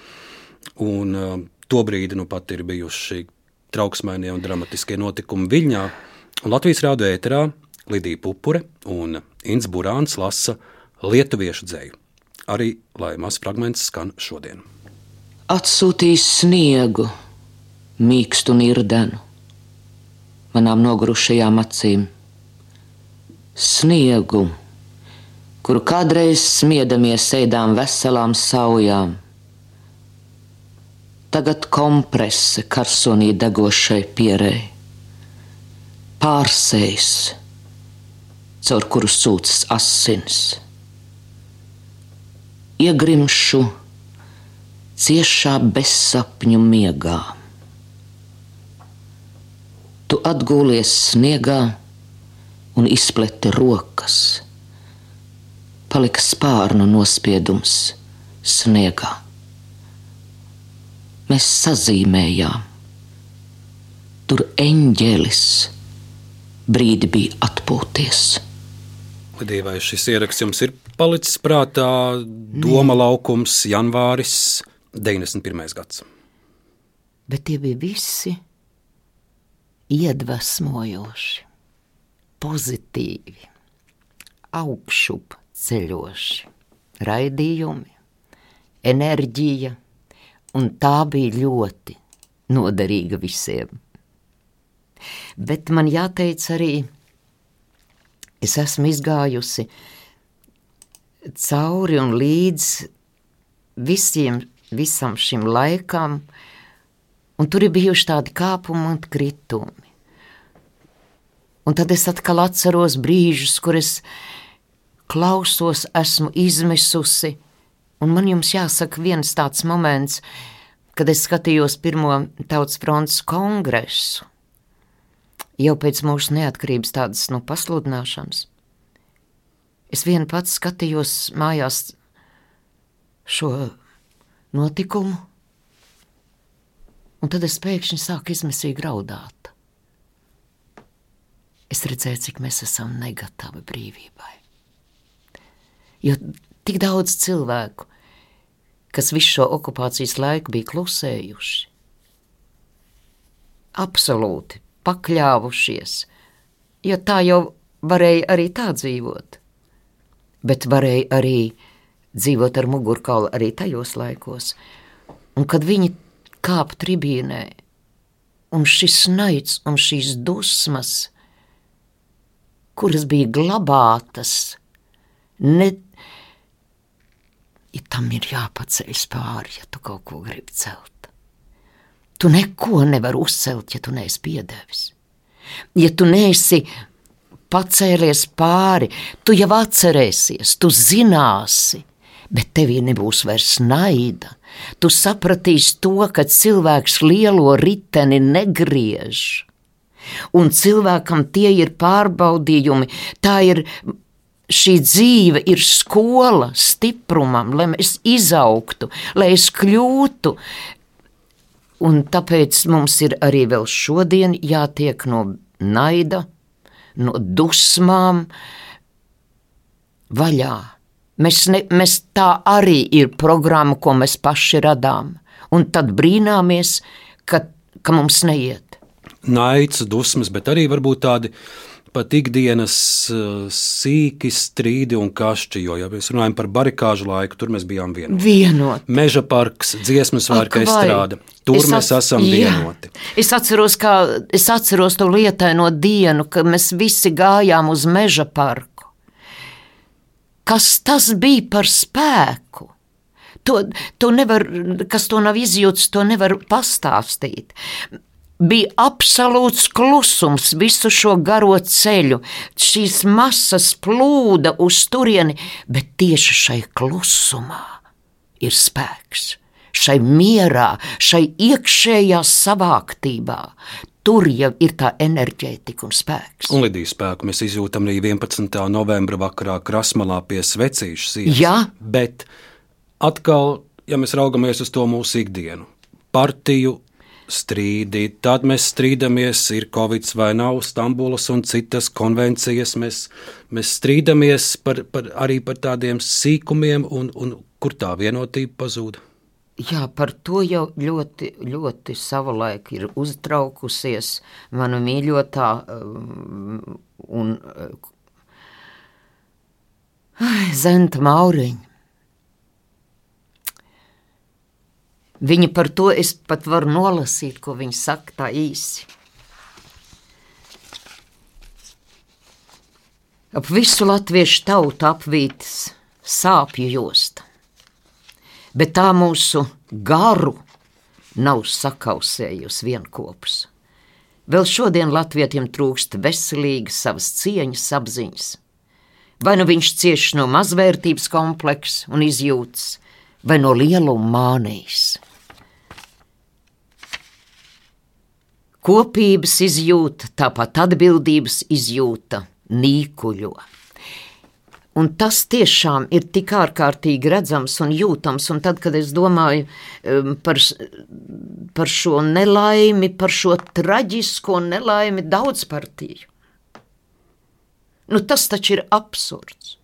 Un, uh, tobrīd nu pat ir bijuši trauksmainie un dramatiskie notikumi Viļņā. Un Latvijas rādio ēterā Lidija Pupure un Inns Burāns lasa lietuviešu dzēju. Arī lai mazs fragments skan šodien. Atsūtīs sniegu, mīkstu un irdenu manām nogurušajām acīm. Sniegu, kuru kādreiz smiedamies ēdām veselām saujām. Tagad komprese karsonī degošai pierei, pārsējs, caur kuru sūcas asins. Iegrimšu ciešā bezsapņu miegā. Tu atgūlies sniegā un izpleti rokas. Palika spārnu nospiedums sniegā. Mēs sazīmējām. Tur eņģelis brīdi bija atpūties. Lidija, vai šis ieraksts jums ir palicis prātā? Doma laukums, janvāris, 91. gads. Bet tie bija visi iedvesmojoši, pozitīvi, augšup ceļoši raidījumi, enerģija, un tā bija ļoti noderīga visiem. Bet man jāteic arī, es esmu izgājusi cauri un līdz visiem, visam šim laikam, un tur ir bijuši tādi kāpumi un kritumi. Un tad es atkal atceros brīžus, kur es klausos, esmu izmisusi, un man jums jāsaka viens tāds moments, kad es skatījos pirmo tautas fronts kongresu, jau pēc mūsu neatkarības tādas nu, pasludināšanas. Es vienu pats skatījos mājās šo notikumu, un tad es pēkšņi sāku izmisīgi raudāt. Es redzēju, cik mēs esam negatavi brīvībai. Jo tik daudz cilvēku, kas visu šo okupācijas laiku bija klusējuši, absolūti pakļāvušies, jo tā jau varēja arī tā dzīvot, bet varēja arī dzīvot ar mugurkaulu arī tajos laikos. Un kad viņi kāpa tribīnē un šis naids un šīs dusmas, kuras bija glabātas, ne, ja tam ir jāpaceļas pāri, ja tu kaut ko gribi celt. Tu neko nevari uzcelt, ja tu neesi piedevis. Ja tu neesi pacēlies pāri, tu jau atcerēsies, tu zināsi, bet tevī nebūs vairs naida. Tu sapratīsi to, ka cilvēks lielo riteni negriež. Un cilvēkam tie ir pārbaudījumi, tā ir šī dzīve ir skola stiprumam, lai es izaugtu, lai es kļūtu. Un tāpēc mums ir arī vēl šodien jātiek no naida, no dusmām vaļā. Mēs, ne, mēs tā arī ir programma, ko mēs paši radām, un tad brīnāmies, ka, ka mums neiet. Naids, dusmas, bet arī varbūt tādi pat ikdienas uh, sīki strīdi un kašķi. Jo, ja mēs runājam par barikāžu laiku, tur mēs bijām vienoti. Vienot. Meža parks, dziesmas vārka izstrāde. Tur Es mēs esam Jā. vienoti. Es atceros, kā, es atceros to lietaino dienu, kad mēs visi gājām uz meža parku. Kas tas bija par spēku? To, to nevar, kas to nav izjūts, to nevar pastāstīt. Bija absolūts klusums visu šo garo ceļu. Šīs masas plūda uz turieni, bet tieši šai klusumā ir spēks. Šai mierā, šai iekšējā savāktībā, tur jau ir tā enerģētika un spēks. Un lidīs spēku mēs izjūtam arī 11. novembra vakarā Krasmalā pie svecīšu sienas. Jā. Bet atkal, ja mēs raugamies uz to mūsu ikdienu, partiju strīdi, tad mēs strīdamies, ir Covid vai nav, Stambulas un citas konvencijas. Mēs, mēs strīdamies par, par, arī par tādiem sīkumiem, un, un kur tā vienotība pazūd. Jā, par to jau ļoti, ļoti savulaik ir uztraukusies mana mīļotā um, un uh, Zenta Mauriņa. Viņa par to es pat varu nolasīt, ko viņa saka tā īsi. Ap visu latviešu tautu apvītas sāpju josta bet tā mūsu garu nav sakausējusi vienopus. Vēl šodien latvietiem trūkst veselīgas savas cieņas apziņas. Vai nu viņš cieš no mazvērtības kompleksa un izjūtas, vai no lieluma mānijas. Kopības izjūta, tāpat atbildības izjūta nīkuļo. Un tas tiešām ir tik ārkārtīgi redzams un jūtams. Un tad, kad es domāju um, par, par šo nelaimi, par šo traģisko nelaimi daudzpartiju, nu, tas taču ir absurds.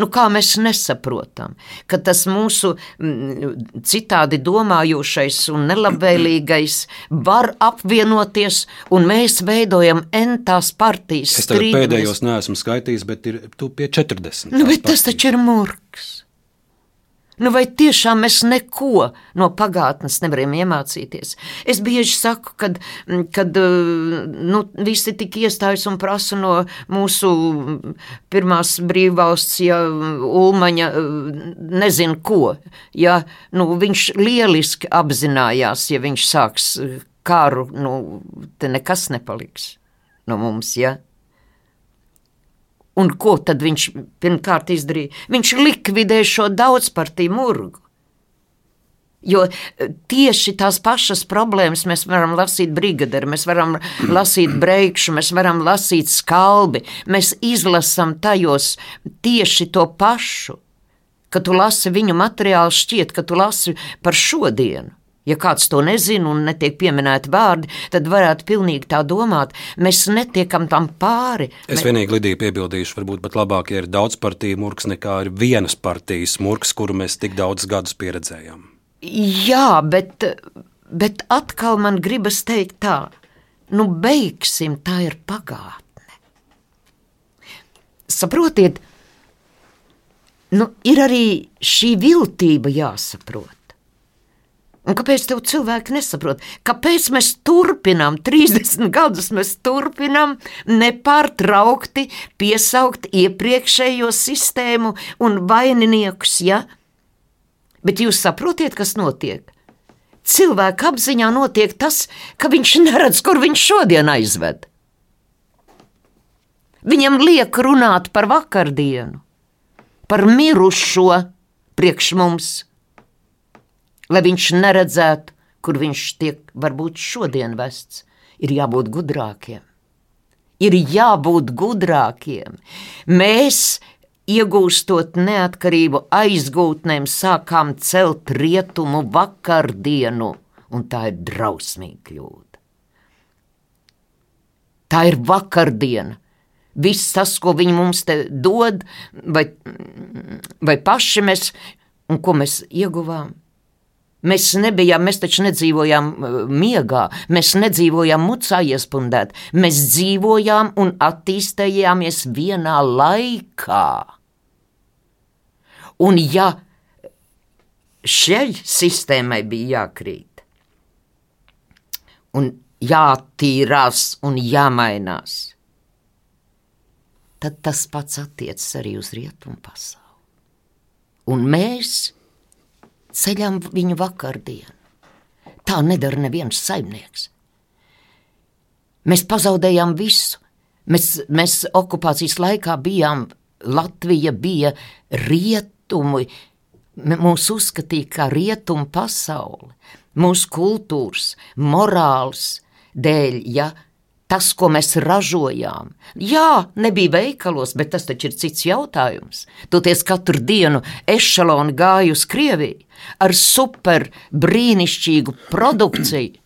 Nu, kā mēs nesaprotam, ka tas mūsu mm, citādi domājošais un nelabvēlīgais var apvienoties, un mēs veidojam entās partijas. Es tagad strīdamies. pēdējos neesmu skaitījis, bet ir tu pie 40. Nu, bet tas taču ir murgs. Nu, vai tiešām mēs neko no pagātnes nevaram iemācīties? Es bieži saku, kad, kad uh, nu, visi tik iestājas un prasa no mūsu pirmās brīvvalsts, ja Ulmaņa uh, nezinu ko. Ja, nu, viņš lieliski apzinājās, ja viņš sāks uh, karu, nu, te nekas nepaliks no mums. Ja? Un ko tad viņš pirmkārt izdarīja? Viņš likvidēja šo daudzpartiju murgu. Jo eh, tieši tās pašas problēmas mēs varam lasīt brigaderu, mēs varam lasīt breikšu, mēs varam lasīt skalbi. Mēs izlasām tajos tieši to pašu. Kad tu lasi viņu materiālu, šķiet, ka tu lasi par šodienu. Ja kāds to nezina un netiek pieminēti vārdi, tad varētu pilnīgi tā domāt. Mēs netiekam tam pāri. Es vienīgi Lidiju piebildīšu, varbūt pat labāk, ja ir daudz partiju murgs nekā ir vienas partijas murgs, kuru mēs tik daudz gadus pieredzējām. Jā, bet, bet atkal man gribas teikt tā, nu beigsim, tā ir pagātne. Saprotiet, nu ir arī šī viltība jāsaprot. Un kāpēc tev cilvēki nesaprot? Kāpēc mēs turpinām, 30 gadus mēs turpinām nepārtraukti piesaukt iepriekšējo sistēmu un vaininiekus, ja? Bet jūs saprotiet, kas notiek? Cilvēka apziņā notiek tas, ka viņš neredz, kur viņš šodien aizved. Viņam liek runāt par vakardienu, par mirušo priekš mums lai viņš neredzētu, kur viņš tiek varbūt šodien vests, ir jābūt gudrākiem. Ir jābūt gudrākiem. Mēs, iegūstot neatkarību aizgūtnēm, sākām celt rietumu vakardienu, un tā ir drausmīga kļūda. Tā ir vakardiena. Viss tas, ko viņi mums te dod, vai, vai paši mēs, un ko mēs ieguvām, Mēs nebijām, mēs taču nedzīvojām uh, miegā, mēs nedzīvojām mucā iespundēt, mēs dzīvojām un attīstījāmies vienā laikā. Un ja šai sistēmai bija jākrīt, un jātīrās un jāmainās, tad tas pats attiecas arī uz rietumu pasauli. Un mēs ceļam viņu vakardienu. Tā nedara neviens saimnieks. Mēs pazaudējām visu. Mēs, mēs okupācijas laikā bijām, Latvija bija rietumi, mūs uzskatīja kā rietumu pasauli, mūsu kultūras, morāls dēļ, ja tas, ko mēs ražojām. Jā, nebija veikalos, bet tas taču ir cits jautājums. Toties katru dienu ešaloni gāja uz Krieviju ar super brīnišķīgu produkciju.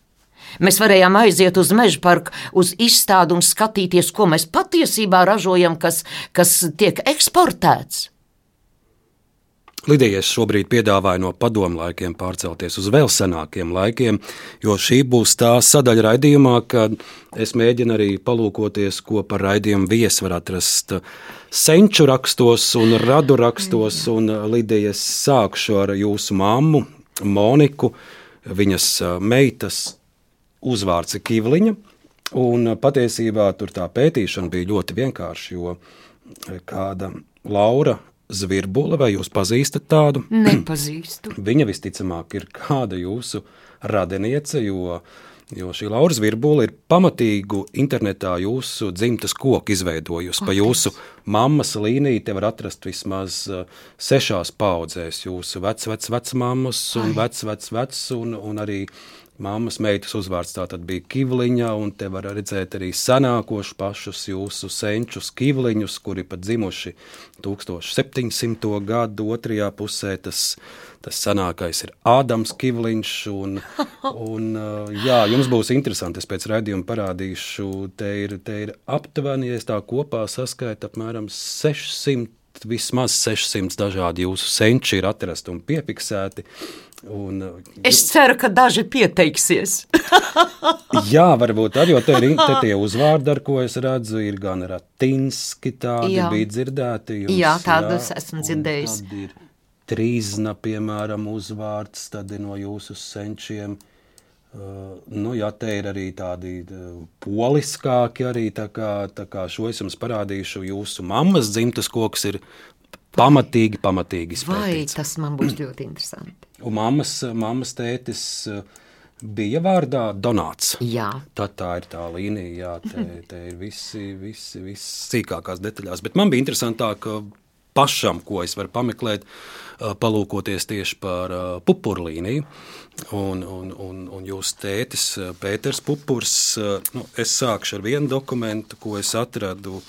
Mēs varējām aiziet uz meža parku, uz izstādi un skatīties, ko mēs patiesībā ražojam, kas, kas tiek eksportēts. Lidija šobrīd piedāvāja no padomu laikiem pārcelties uz vēl senākiem laikiem, jo šī būs tā sadaļa raidījumā, kad es mēģinu arī palūkoties, ko par raidījumu viesi var atrast senču rakstos un radu rakstos. Un Lidijas sākšu ar jūsu mammu, Moniku, viņas meitas uzvārds ir Kivliņa. Un patiesībā tur tā pētīšana bija ļoti vienkārša, jo kāda Laura Zvirbula, vai jūs pazīstat tādu? Nepazīstu. Viņa visticamāk ir kāda jūsu radiniece, jo, jo šī Laura Zvirbula ir pamatīgu internetā jūsu dzimtas koku izveidojusi. Pa jūsu mammas līniju te var atrast vismaz uh, sešās paudzēs jūsu vec, vec, vecmāmas un vec, vec, vec un, un arī Māmas meitas uzvārds tā tad bija Kivliņa, un te var redzēt arī senākos pašus jūsu senčus Kivliņus, kuri pat dzimuši 1700. gadu otrajā pusē. Tas, tas senākais ir Ādams Kivliņš, un, un jā, jums būs interesanti, es pēc raidījuma parādīšu, te ir, te ir aptuveni, ja es tā kopā saskaitu, apmēram 600 vismaz 600 dažādi jūsu senči ir atrasti un piefiksēti. Un, es ceru, ka daži pieteiksies. jā, varbūt arī, jo te ir te tie uzvārdi, ar ko es redzu, ir gan ratinski tādi jā. bija dzirdēti. Jums, jā, tādus jā, esmu dzirdējis. Trīzna, piemēram, uzvārds, tad ir no jūsu senčiem. Uh, nu, jā, te ir arī tādi uh, poliskāki, arī tā kā, tā kā šo es jums parādīšu. Jūsu mammas dzimtas koks ir pamatīgi, pamatīgi izpētīts. Vai tas man būs ļoti interesanti. Un mammas, mammas tētis uh, bija vārdā Donāts. Jā. Tā, tā ir tā līnija, jā, te, te ir visi, visi, visi sīkākās detaļās. Bet man bija interesantāk pašam, ko es varu pameklēt, palūkoties tieši par pupurlīniju. Un, un, un, un jūsu tētis, Pēters Pupurs, nu, es sākšu ar vienu dokumentu, ko es atradu.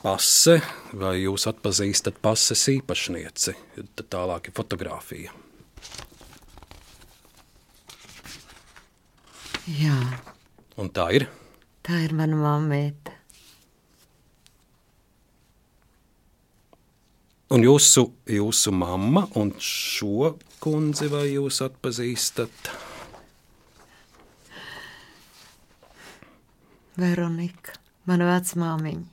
Pase, vai jūs atpazīstat pases īpašnieci? Tad tālāk ir fotografija. Jā. Un tā ir? Tā ir mana mamma. Un jūsu, jūsu mamma un šo kundzi vai jūs atpazīstat? Veronika, mana vecmāmiņa.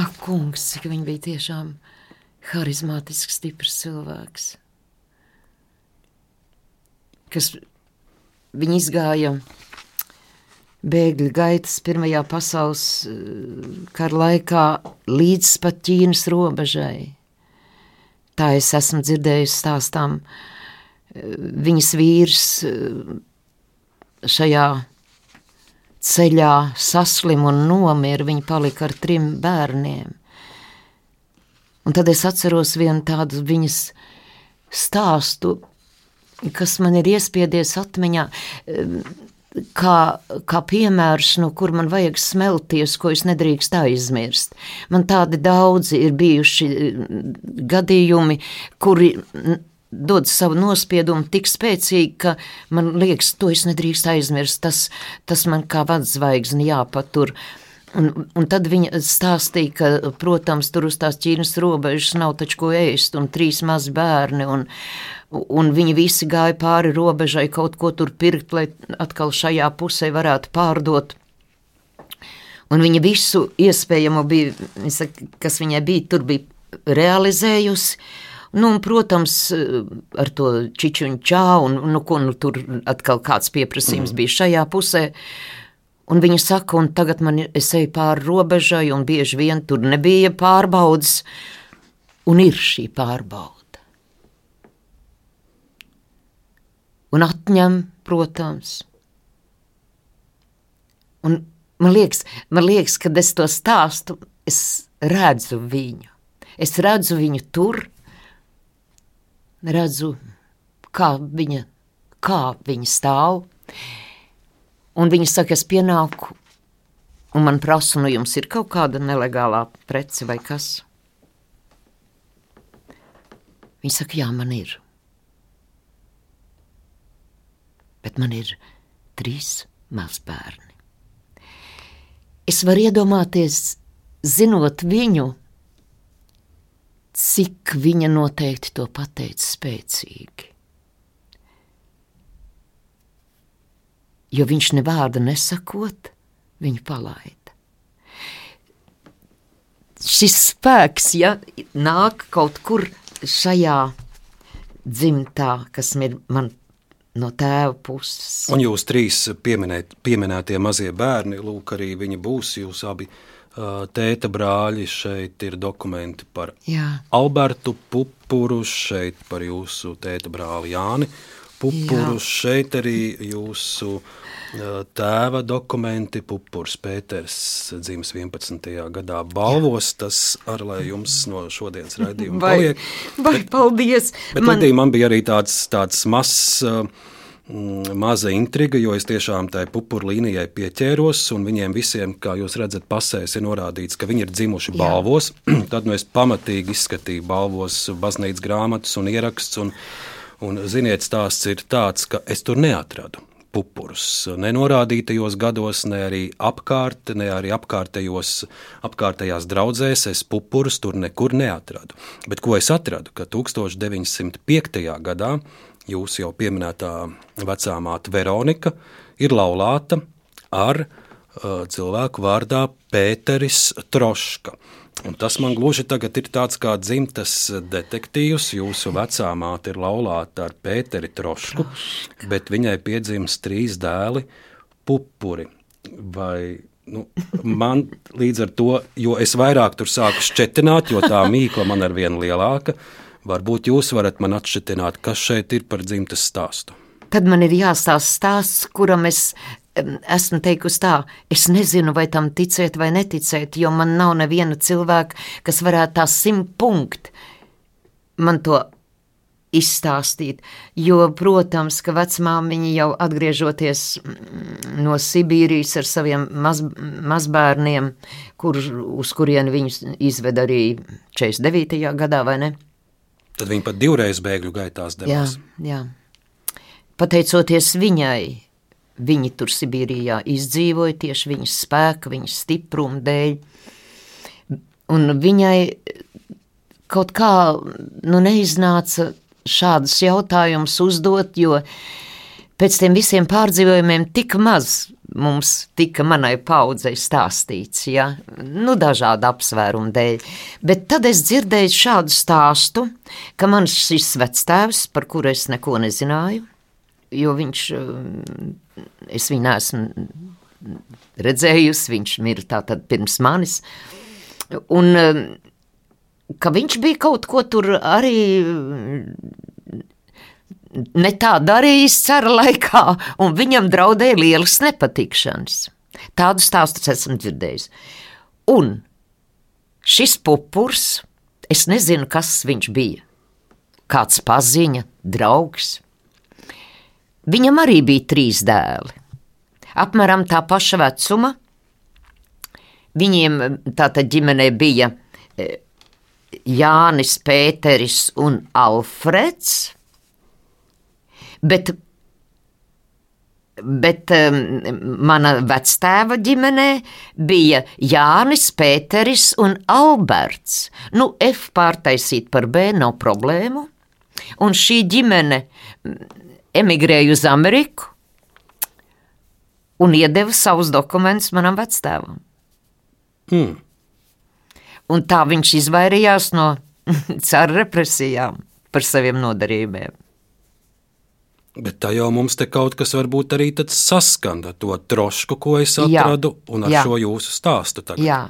Ak, kungs, cik viņa bija tiešām harizmātisks, stiprs cilvēks. kas viņi izgāja bēgļu gaitas Pirmajā pasaules eh, kara laikā līdz pat Ķīnas robežai. Tā es esmu dzirdējusi stāstām. Viņas vīrs eh, šajā ceļā saslim un nomira, viņa palika ar trim bērniem. Un tad es atceros vienu tādu viņas stāstu, kas man ir iespiedies atmiņā kā, kā piemērs, no kur man vajag smelties, ko es nedrīkst aizmirst. Man tādi daudzi ir bijuši mm, gadījumi, kuri dod savu nospiedumu tik spēcīgi, ka man liekas, to es nedrīkst aizmirst. Tas, tas man kā vadzvaigzni jāpatur. Un, un tad viņa stāstīja, ka, protams, tur uz tās Ķīnas robežas nav taču ko ēst, un trīs mazi bērni, un, un viņi visi gāja pāri robežai kaut ko tur pirkt, lai atkal šajā pusē varētu pārdot. Un viņa visu iespējamo bija, kas viņai bija, tur bija realizējusi. Nu, un, protams, ar to čičuņu čau, un nu, ko, nu, tur atkal kāds pieprasījums mm. bija šajā pusē. Un viņa saka, un tagad man ir, eju pāri robežai, un bieži vien tur nebija pārbaudas, un ir šī pārbauda. un atņem, protams. Un man liekas, man liekas, kad es to stāstu, es redzu viņu. Es redzu viņu tur, redzu, kā viņa, kā viņa stāv. Un viņa saka, es pienāku, un man prasa, nu jums ir kaut kāda nelegālā prece vai kas? Viņa saka, jā, man ir. bet man ir trīs mazbērni. Es varu iedomāties, zinot viņu, cik viņa noteikti to pateica spēcīgi. Jo viņš ne vārda nesakot, viņu palaida. Šis spēks, ja nāk kaut kur šajā dzimtā, kas ir man no tēva puses. Un jūs trīs pieminēt, pieminētie mazie bērni, lūk, arī viņi būs jūs abi. Tēta brāļi šeit ir dokumenti par Jā. Albertu Pupuru, šeit par jūsu tēta brāli Jāni Pupuru, Jā. šeit arī jūsu tēva dokumenti, Pupurs Pēters dzimis 11. gadā balvos, Jā. tas ar lai jums no šodienas raidījuma vai, paliek. Vai, bet, paldies! Bet man... man bija arī tāds, tāds mazs mm, maza intriga, jo es tiešām tai pupuru līnijai pieķēros, un viņiem visiem, kā jūs redzat, pasēs ir norādīts, ka viņi ir dzimuši balvos. Tad nu es pamatīgi izskatīju balvos baznīcas grāmatas un ierakstus, un, ziniet, stāsts ir tāds, ka es tur neatradu pupurus. Nenorādītajos gados, ne arī apkārt, ne arī apkārtējos, apkārtējās draudzēs es pupurus tur nekur neatradu. Bet ko es atradu? Ka 1905. gadā jūsu jau pieminētā vecā māte Veronika ir laulāta ar uh, cilvēku vārdā Pēteris Troška. Un tas man gluži tagad ir tāds kā dzimtas detektīvs. Jūsu vecā māte ir laulāta ar Pēteri Trošku, Troška. bet viņai piedzimst trīs dēli - pupuri. Vai, nu, man līdz ar to, jo es vairāk tur sāku šķetināt, jo tā mīkla man ir viena lielāka, varbūt jūs varat man atšķitināt, kas šeit ir par dzimtas stāstu. Tad man ir jāstāsta stāsts, kuram es esmu teikusi tā, es nezinu, vai tam ticēt vai neticēt, jo man nav neviena cilvēka, kas varētu tā simt punktu man to izstāstīt. Jo, protams, ka vecmāmiņa jau atgriežoties mm, no Sibīrijas ar saviem maz, mazbērniem, kur, uz kurien viņus izved arī 49. gadā, vai ne? Tad viņi pat divreiz bēgļu gaitās devās. Jā, jā. Pateicoties viņai, Viņi tur Sibīrijā izdzīvoja tieši viņas spēka, viņas stipruma dēļ. Un viņai kaut kā nu, neiznāca šādus jautājumus uzdot, jo pēc tiem visiem pārdzīvojumiem tik maz mums tika manai paudzei stāstīts, ja? nu, dažādu apsvērumu dēļ. Bet tad es dzirdēju šādu stāstu, ka mans šis vectēvs, par kuru es neko nezināju, jo viņš, es viņu neesmu redzējusi, viņš mirra tātad pirms manis, un ka viņš bija kaut ko tur arī ne tā darījis cara laikā, un viņam draudēja lielas nepatikšanas. Tādu stāstu esmu dzirdējis. Un šis pupurs, es nezinu, kas viņš bija. Kāds paziņa, draugs. Viņam arī bija trīs dēli. Apmēram tā paša vecuma. Viņiem tātad ģimenē bija eh, Jānis, Pēteris un Alfreds bet, bet mana vectēva ģimenē bija Jānis, Pēteris un Alberts. Nu, F pārtaisīt par B nav problēmu. Un šī ģimene emigrēja uz Ameriku un iedeva savus dokumentus manam vectēvam. Hmm. Un tā viņš izvairījās no cara represijām par saviem nodarījumiem. Bet tā jau mums te kaut kas varbūt arī saskan ar to trošku, ko es atradu, jā, un ar jā. šo jūsu stāstu. Tagad. Jā,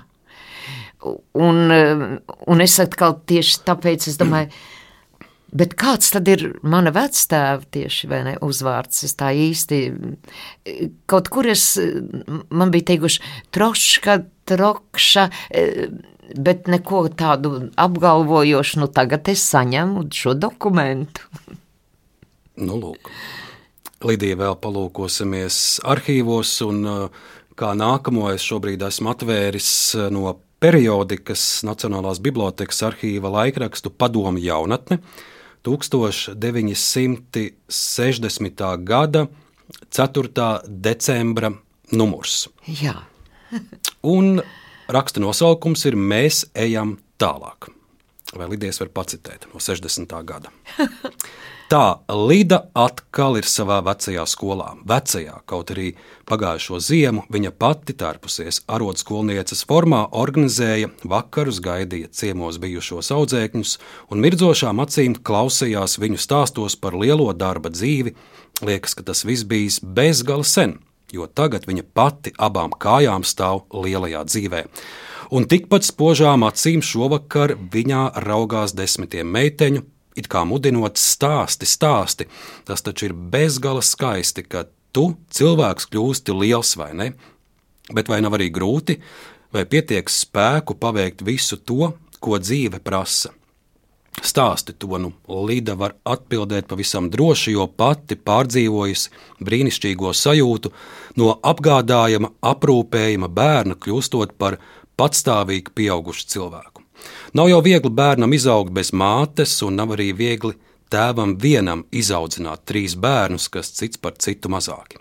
un, un es atkal tieši tāpēc es domāju, bet kāds tad ir mana vectēva tieši, vai ne, uzvārds? Es tā īsti, kaut kur es, man bija teikuši troška, trokša, bet neko tādu apgalvojošu, nu tagad es saņemu šo dokumentu. Nu, lūk. Lidija vēl palūkosimies arhīvos, un kā nākamo es šobrīd esmu atvēris no periodikas Nacionālās bibliotekas arhīva laikrakstu Padomu jaunatne 1960. gada 4. decembra numurs. Jā. un raksta nosaukums ir Mēs ejam tālāk. Vai Lidijas var pacitēt no 60. gada? Tā Lida atkal ir savā vecajā skolā. Vecajā, kaut arī pagājušo ziemu viņa pati tērpusies arodskolnieces formā, organizēja vakarus, gaidīja ciemos bijušos audzēkņus un mirdzošām acīm klausījās viņu stāstos par lielo darba dzīvi. Liekas, ka tas viss bijis bezgala sen, jo tagad viņa pati abām kājām stāv lielajā dzīvē. Un tikpat spožām acīm šovakar viņā raugās desmitiem meiteņu, it kā mudinot stāsti, stāsti. Tas taču ir bezgala skaisti, ka tu cilvēks kļūsti liels vai ne? Bet vai nav arī grūti, vai pietiek spēku paveikt visu to, ko dzīve prasa? Stāsti to nu, Līda var atbildēt pavisam droši, jo pati pārdzīvojusi brīnišķīgo sajūtu no apgādājama, aprūpējama bērna kļūstot par patstāvīgu pieaugušu cilvēku. Nav jau viegli bērnam izaugt bez mātes, un nav arī viegli tēvam vienam izaudzināt trīs bērnus, kas cits par citu mazāki.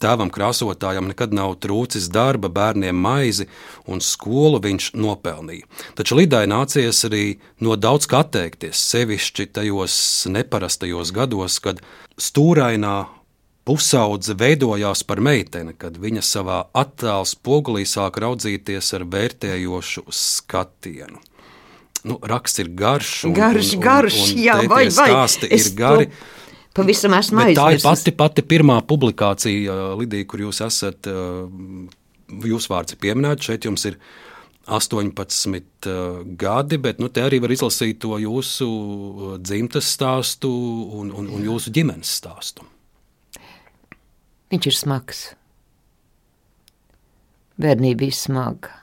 Tēvam krāsotājam nekad nav trūcis darba, bērniem maizi, un skolu viņš nopelnīja. Taču Lidai nācies arī no daudz kā atteikties, sevišķi tajos neparastajos gados, kad stūrainā pusaudze veidojās par meiteni, kad viņa savā attēlā spogulī sāk raudzīties ar vērtējošu skatienu nu, raksts ir garš. Un, garš, un, garš, un, un jā, vai, vai. Stāsti ir gari. Pavisam esmu aizmirsis. Tā ir pati, pati pirmā publikācija, Lidija, kur jūs esat, jūsu vārds ir pieminēts, šeit jums ir 18 gadi, bet nu, te arī var izlasīt to jūsu dzimtas stāstu un, un, un jūsu ģimenes stāstu. Viņš ir smags. Bērnība bija smaga.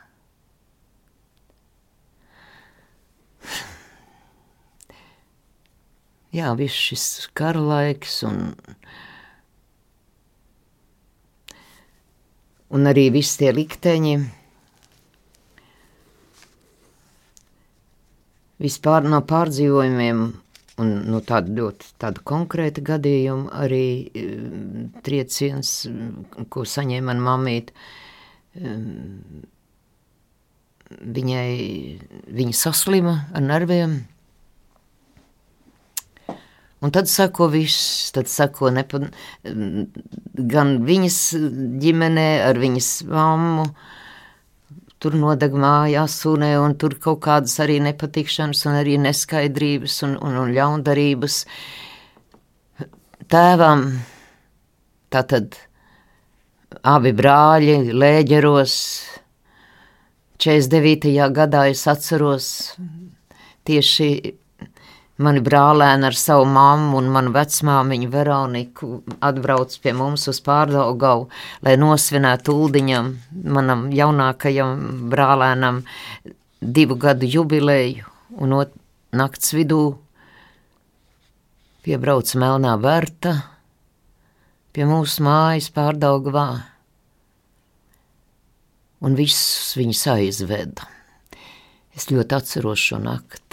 jā, viss šis kara laiks un, un arī visi tie likteņi. Vispār no pārdzīvojumiem un no tāda ļoti tāda konkrēta gadījuma arī um, trieciens, ko saņēma man mamīt. Um, viņai, viņa saslima ar nerviem, Un tad sako viss, tad sako nepa, gan viņas ģimenē, ar viņas mammu. Tur nodeg māja, asunē, un tur kaut kādas arī nepatikšanas, un arī neskaidrības un, un, un ļaundarības. tēvam, tātad abi brāļi lēģeros. 49. gadā es atceros tieši mani brālēni ar savu mammu un manu vecmāmiņu Veroniku atbrauc pie mums uz pārdaugavu, lai nosvinētu Uldiņam, manam jaunākajam brālēnam, divu gadu jubileju un nakts vidū piebrauc Melnā Verta pie mūsu mājas pārdaugavā, un visus viņus aizveda. Es ļoti atceros šo nakti.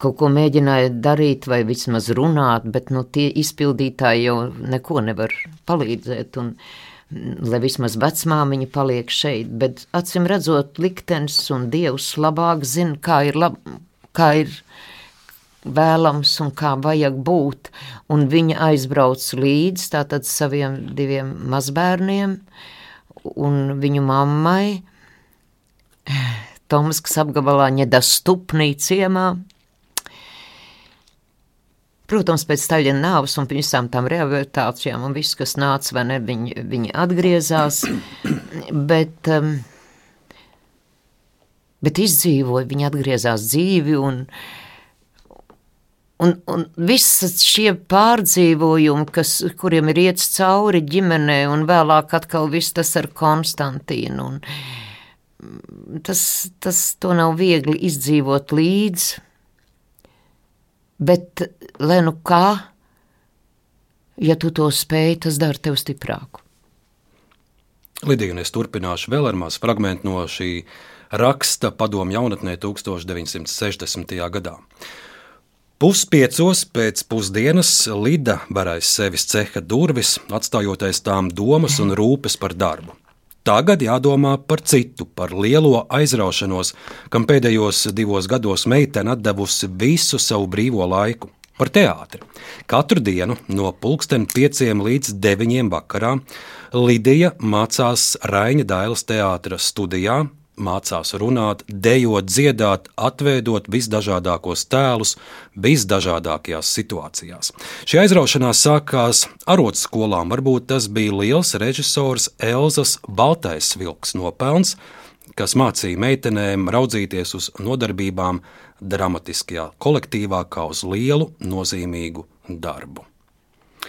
Kaut ko mēģināja darīt, vai vismaz runāt, bet nu, tie izpildītāji jau neko nevar palīdzēt. Un, lai vismaz vecmāmiņa paliek šeit, bet acīm redzot, liktenis un dievs labāk zina, kā ir, lab, kā ir vēlams un kā vajag būt. Un viņa aizbrauc līdz tātad saviem diviem mazbērniem un viņu mammai Tomaskas apgabalā Ņedastupnī ciemā. Protams, pēc Staļina nāves un visām tām rehabilitācijām un viss, kas nāca, vai ne, viņi, viņi atgriezās, bet, um, bet izdzīvoja, viņi atgriezās dzīvi un Un, un visas šie pārdzīvojumi, kas, kuriem ir iets cauri ģimenē, un vēlāk atkal viss tas ar Konstantīnu. Un tas, tas to nav viegli izdzīvot līdz, bet, lai nu kā, ja tu to spēj, tas dara tev stiprāku. Lidija, un es turpināšu vēl ar mazu fragment no šī raksta padomu jaunatnē 1960. gadā. Puspiecos pēc pusdienas Lida varēja sevis ceha durvis, atstājot aiz tām domas un rūpes par darbu. Tagad jādomā par citu, par lielo aizraušanos, kam pēdējos divos gados meitene atdevusi visu savu brīvo laiku. Par teātri. Katru dienu no pulksten pieciem līdz deviņiem vakarā Lidija mācās Raņa Dailas teātras studijā, mācās runāt, dejot, dziedāt, atveidot visdažādākos tēlus, visdažādākajās situācijās. Šī aizraušanās sākās arotskolām, varbūt tas bija liels režisors Elzas Baltais vilks nopelns, kas mācīja meitenēm raudzīties uz nodarbībām dramatiskajā kolektīvā kā uz lielu, nozīmīgu darbu.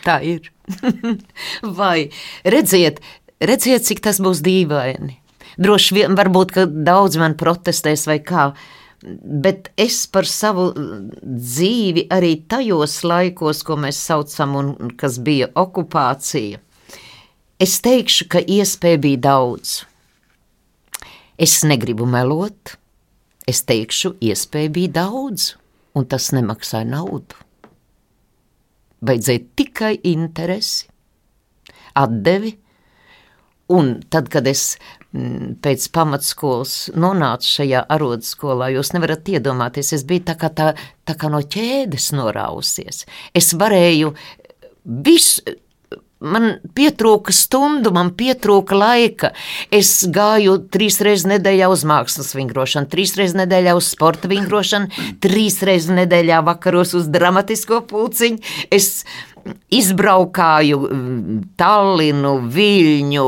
Tā ir. Vai redziet, redziet, cik tas būs dīvaini. Droši vien, varbūt, ka daudz man protestēs vai kā. Bet es par savu dzīvi arī tajos laikos, ko mēs saucam, un kas bija okupācija, es teikšu, ka iespēja bija daudz. Es negribu melot, es teikšu, iespēja bija daudz, un tas nemaksāja naudu. Vajadzēja tikai interesi, atdevi, un tad, kad es pēc pamatskolas nonācu šajā arodskolā, jūs nevarat iedomāties, es biju tā kā, tā, tā kā no ķēdes norausies. Es varēju visu, man pietrūka stundu, man pietrūka laika. Es gāju trīs reizes nedēļā uz mākslas vingrošanu, trīs reizes nedēļā uz sporta vingrošanu, trīs reizes nedēļā vakaros uz dramatisko pulciņu. Es izbraukāju mm, Tallinu, Viļņu,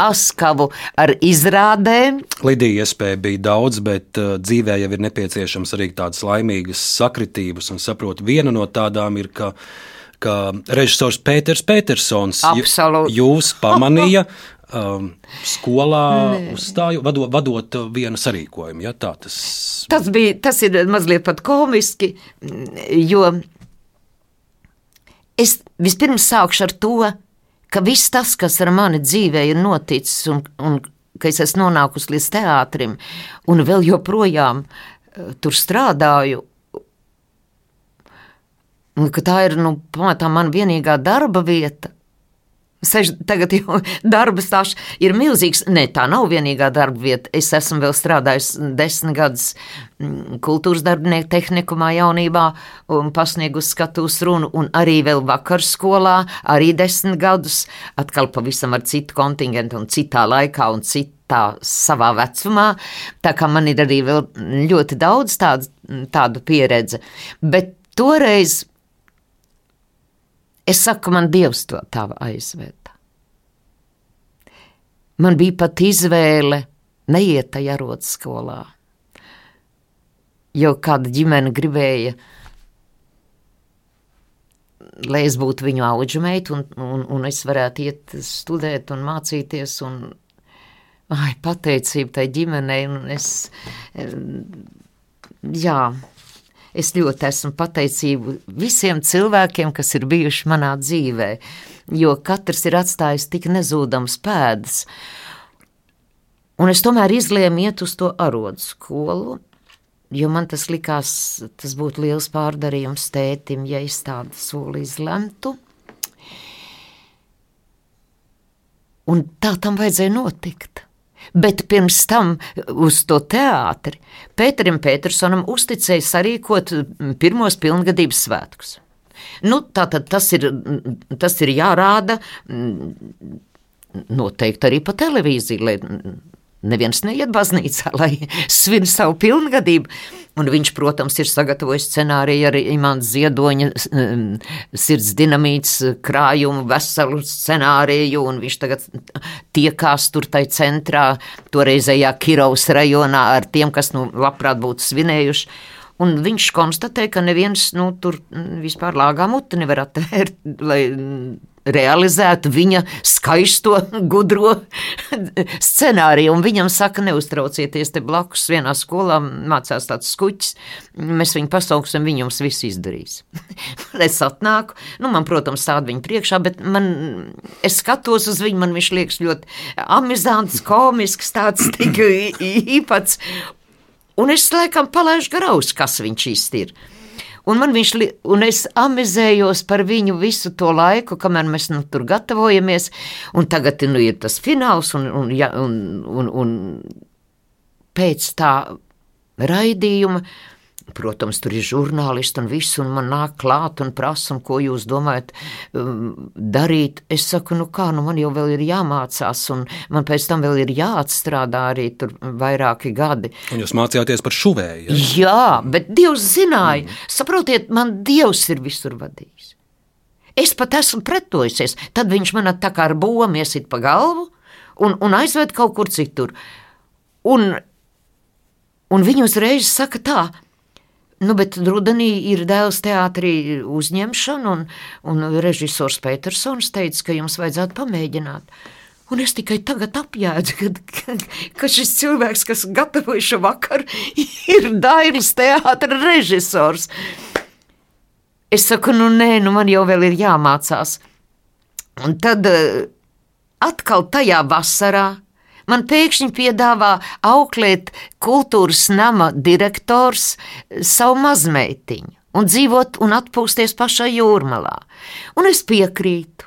Maskavu ar izrādēm. Lidija iespēja bija daudz, bet uh, dzīvē jau ir nepieciešams arī tādas laimīgas sakritības, un saprotu, viena no tādām ir, ka ka režisors Pēters Petersons Absolut. jūs pamanīja um, skolā uzstāju, vadot, vadot vienu sarīkojumu. Ja, tā, tas... Tas, bija, tas ir mazliet pat komiski, jo Es vispirms sākšu ar to, ka viss tas, kas ar mani dzīvē ir noticis, un, un ka es esmu nonākusi līdz teātrim, un vēl joprojām uh, tur strādāju, un ka tā ir nu, pamatā mana vienīgā darba vieta. Seš, tagad jau darba stāsts ir milzīgs. Nē, tā nav vienīgā darba vieta. Es esmu vēl strādājis desmit gadus mm, kultūras darbinieku tehnikumā, jaunībā, un pasniegusi skatuves runu, un arī vēl vakar skolā, arī desmit gadus, atkal pavisam ar citu kontingentu, un citā laikā, un citā savā vecumā. Tā kā man ir arī ļoti daudz tādu, tādu pieredzi. Bet toreiz es saku, man Dievs to tā aizveda. Man bija pat izvēle neiet tajā rotskolā, jo kāda ģimene gribēja, lai es būtu viņu auģmeita un, un, un es varētu iet studēt un mācīties un ai, pateicība tai ģimenei un es, jā, es ļoti esmu pateicību visiem cilvēkiem, kas ir bijuši manā dzīvē, jo katrs ir atstājis tik nezūdams pēdas. Un es tomēr izlēmu iet uz to arodu skolu, jo man tas likās, tas būtu liels pārdarījums tētim, ja es tādu soli izlemtu. Un tā tam vajadzēja notikt. Bet pirms tam uz to teātri Pēterim Petersonam uzticēja sarīkot pirmos pilngadības svētkus. Nu, tā tad tas ir, tas ir jārāda noteikti arī pa televīziju, lai neviens neiet baznīcā, lai svin savu pilngadību. Un viņš, protams, ir sagatavojis scenāriju ar Imants Ziedoņa sirds dinamīts krājumu, veselu scenāriju, un viņš tagad tiekās tur tai centrā, toreizējā Kirovas rajonā ar tiem, kas, nu, labprāt būtu svinējuši. Un viņš konstatēja, ka neviens nu, tur vispār lāgā muti nevar atvērt, lai realizētu viņa skaisto, gudro scenāriju. Un viņam saka, neuztraucieties, te blakus vienā skolā mācās tāds skuķis, mēs viņu pasauksim, viņš jums visu izdarīs. es atnāku, nu, man, protams, tāda viņa priekšā, bet man, es skatos uz viņu, man viņš liekas ļoti amizants, komisks, tāds tik īpats. Un es laikam palaidu garaus, kas viņš īsti ir. Un, viņš, un es amizējos par viņu visu to laiku, kamēr mēs nu, tur gatavojamies. Un tagad nu, ir tas fināls, un, un, un, un, un pēc tā raidījuma Protams, tur ir žurnālisti un viss, un man nāk klāt un prasa, ko jūs domājat um, darīt. Es saku, nu kā, nu man jau vēl ir jāmācās, un man pēc tam vēl ir jāatstrādā arī tur vairāki gadi. Un jūs mācījāties par šuvēju? Ja? Jā, bet Dievs zināja, mm. saprotiet, man Dievs ir visur vadījis. Es pat esmu pretojusies, tad viņš man tā kā ar bomu iesit pa galvu un, un aizved kaut kur citur. Un, un viņi uzreiz saka tā, Nu, bet rudenī ir dēls teātrī uzņemšana, un, un režisors Petersons teica, ka jums vajadzētu pamēģināt. Un es tikai tagad apjēdzu, ka, ka, ka šis cilvēks, kas gatavoja šo vakaru, ir Dairis teātris režisors. Es saku, nu nē, nu man jau vēl ir jāmācās. Un tad eh, atkal tajā vasarā Man pēkšņi piedāvā auklēt kultūras nama direktors savu mazmeitiņu un dzīvot un atpūsties pašā jūrmalā. Un es piekrītu.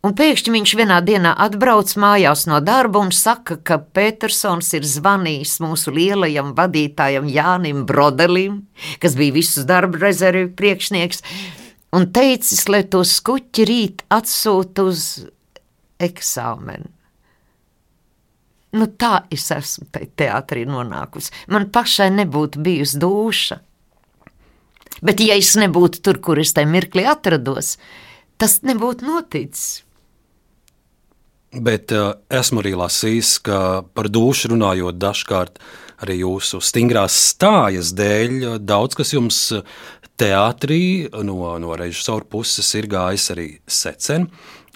Un pēkšņi viņš vienā dienā atbrauc mājās no darba un saka, ka Petersons ir zvanījis mūsu lielajam vadītājam Jānim Brodelim, kas bija visus darba rezervi priekšnieks, un teicis, lai to skuķi rīt atsūta uz eksāmenu. Nu, tā es esmu te teātrī nonākusi. Man pašai nebūtu bijusi duša. Bet, ja es nebūtu tur, kur es tajā mirklī atrados, tas nebūtu noticis. Bet uh, esmu arī lasījis, ka par dušu runājot dažkārt arī jūsu stingrās stājas dēļ, daudz kas jums teātrī no, no režisora puses ir gājis arī secen.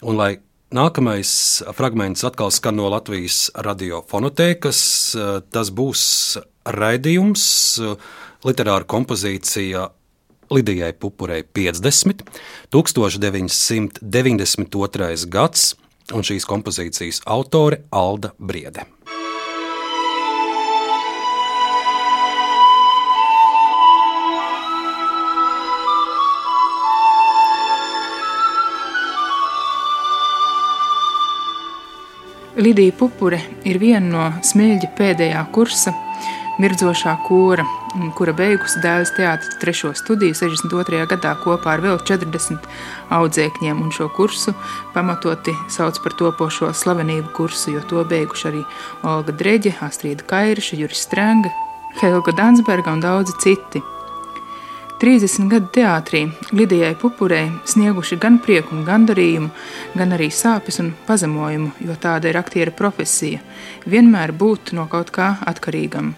Un, lai Nākamais fragments atkal skan no Latvijas radiofonotēkas. Tas būs raidījums, literāra kompozīcija Lidijai Pupurei 50, 1992. gads, un šīs kompozīcijas autore Alda Briede. Lidija Pupure ir viena no smilģa pēdējā kursa mirdzošā kora, kura beigusi dēls teātris trešo studiju 62. gadā kopā ar vēl 40 audzēkņiem, un šo kursu pamatoti sauc par topošo slavenību kursu, jo to beiguši arī Olga Dreģe, Astrīda Kairiša, Juris Strenga, Helga Dansberga un daudzi citi. 30 gadu teātrī Lidijai Pupurei snieguši gan prieku un gandarījumu, gan arī sāpes un pazemojumu, jo tāda ir aktiera profesija - vienmēr būt no kaut kā atkarīgam.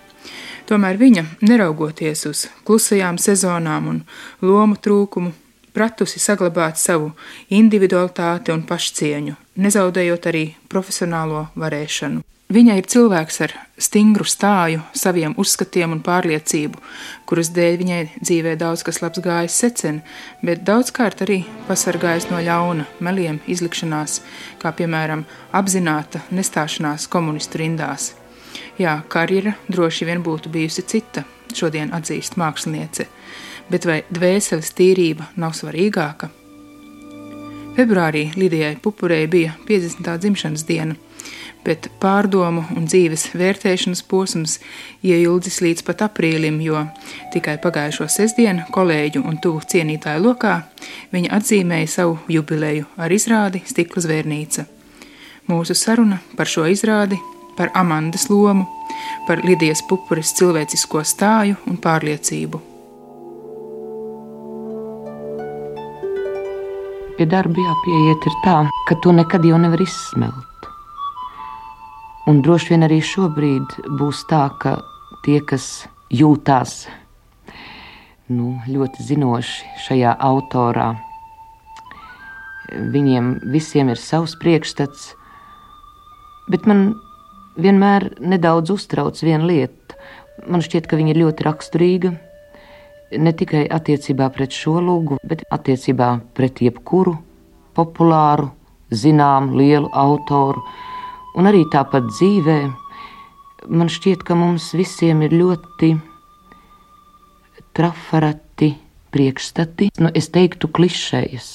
Tomēr viņa, neraugoties uz klusajām sezonām un lomu trūkumu, pratusi saglabāt savu individualitāti un pašcieņu, nezaudējot arī profesionālo varēšanu. Viņa ir cilvēks ar stingru stāju, saviem uzskatiem un pārliecību, kuras dēļ viņai dzīvē daudz kas labs gājis secen, bet daudzkārt arī pasargājis no ļauna, meliem, izlikšanās, kā piemēram apzināta nestāšanās komunistu rindās. Jā, karjera droši vien būtu bijusi cita, šodien atzīst māksliniece, bet vai dvēseles tīrība nav svarīgāka? Februārī Lidijai Pupurei bija 50. dzimšanas diena bet pārdomu un dzīves vērtēšanas posms ieildzis līdz pat aprīlim, jo tikai pagājušo sestdienu kolēģu un tuvu cienītāju lokā viņa atzīmēja savu jubileju ar izrādi Stikla zvērnīca. Mūsu saruna par šo izrādi, par Amandas lomu, par Lidijas pupuris cilvēcisko stāju un pārliecību. Pie darba jāpieiet ir tā, ka to nekad jau nevar izsmelt. Un droši vien arī šobrīd būs tā, ka tie, kas jūtās nu, ļoti zinoši šajā autorā, viņiem visiem ir savs priekšstats, bet man vienmēr nedaudz uztrauc viena lieta. Man šķiet, ka viņa ir ļoti raksturīga ne tikai attiecībā pret šo lūgu, bet attiecībā pret jebkuru populāru, zināmu, lielu autoru Un arī tāpat dzīvē man šķiet, ka mums visiem ir ļoti trafarati priekšstati, nu, es teiktu, klišejas.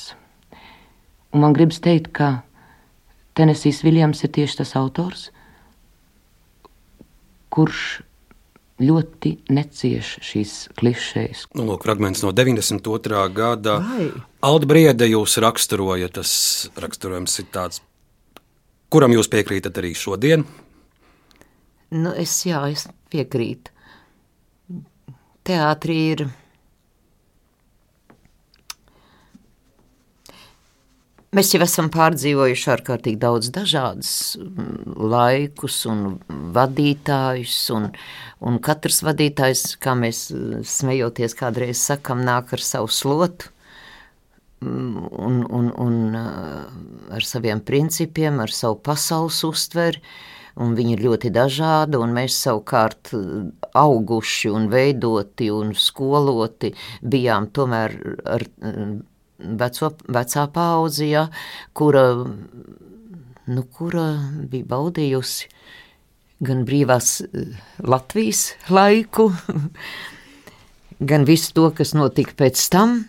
Un man gribas teikt, ka Tenesijs Viljams ir tieši tas autors, kurš ļoti necieš šīs klišejas. Nu, lūk, fragments no 92. gada. Alda Briede jūs raksturojat, tas raksturojums ir tāds kuram jūs piekrītat arī šodien? Nu, es, jā, es piekrītu. Teātrī ir. Mēs jau esam pārdzīvojuši ārkārtīgi daudz dažādus mm, laikus un vadītājus, un, un katrs vadītājs, kā mēs smejoties kādreiz sakam, nāk ar savu slotu un, un, un uh, ar saviem principiem, ar savu pasaules uztveri. Un viņi ir ļoti dažādi, un mēs savukārt uh, auguši un veidoti un skoloti bijām tomēr ar uh, veco, vecā paudzi, ja, kura, nu, kura bija baudījusi gan brīvās Latvijas laiku, gan visu to, kas notika pēc tam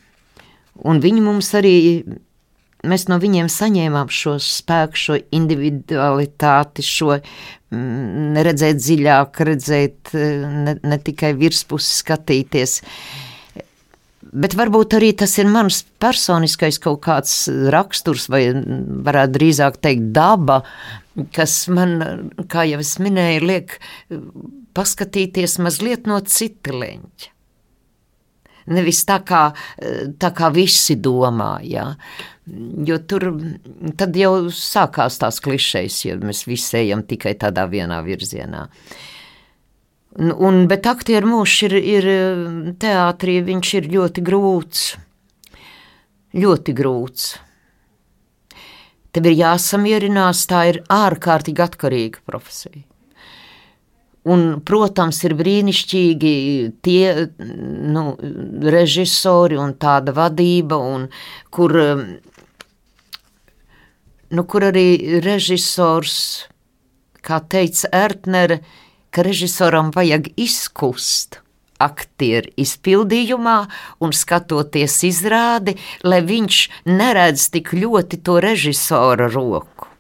Un viņi mums arī, mēs no viņiem saņēmām šo spēku, šo individualitāti, šo mm, redzēt dziļāk, redzēt ne, ne tikai virspusi skatīties. Bet varbūt arī tas ir mans personiskais kaut kāds raksturs, vai varētu drīzāk teikt, daba, kas man, kā jau es minēju, liek paskatīties mazliet no cita leņķa. Nevis tā kā, tā kā visi domā, ja? jo tur jau sākās tās klišejas, ja mēs visi ejam tikai tādā vienā virzienā. Un, un, bet aktieru mūžs ir, ir teātrī, viņš ir ļoti grūts, ļoti grūts. Tev ir jāsamierinās, tā ir ārkārtīgi atkarīga profesija. Un, protams, ir brīnišķīgi tie nu, režisori un tāda vadība, un kur, nu, kur arī režisors, kā teica Ertnere, ka režisoram vajag izkust aktieru izpildījumā un skatoties izrādi, lai viņš neredz tik ļoti to režisora roku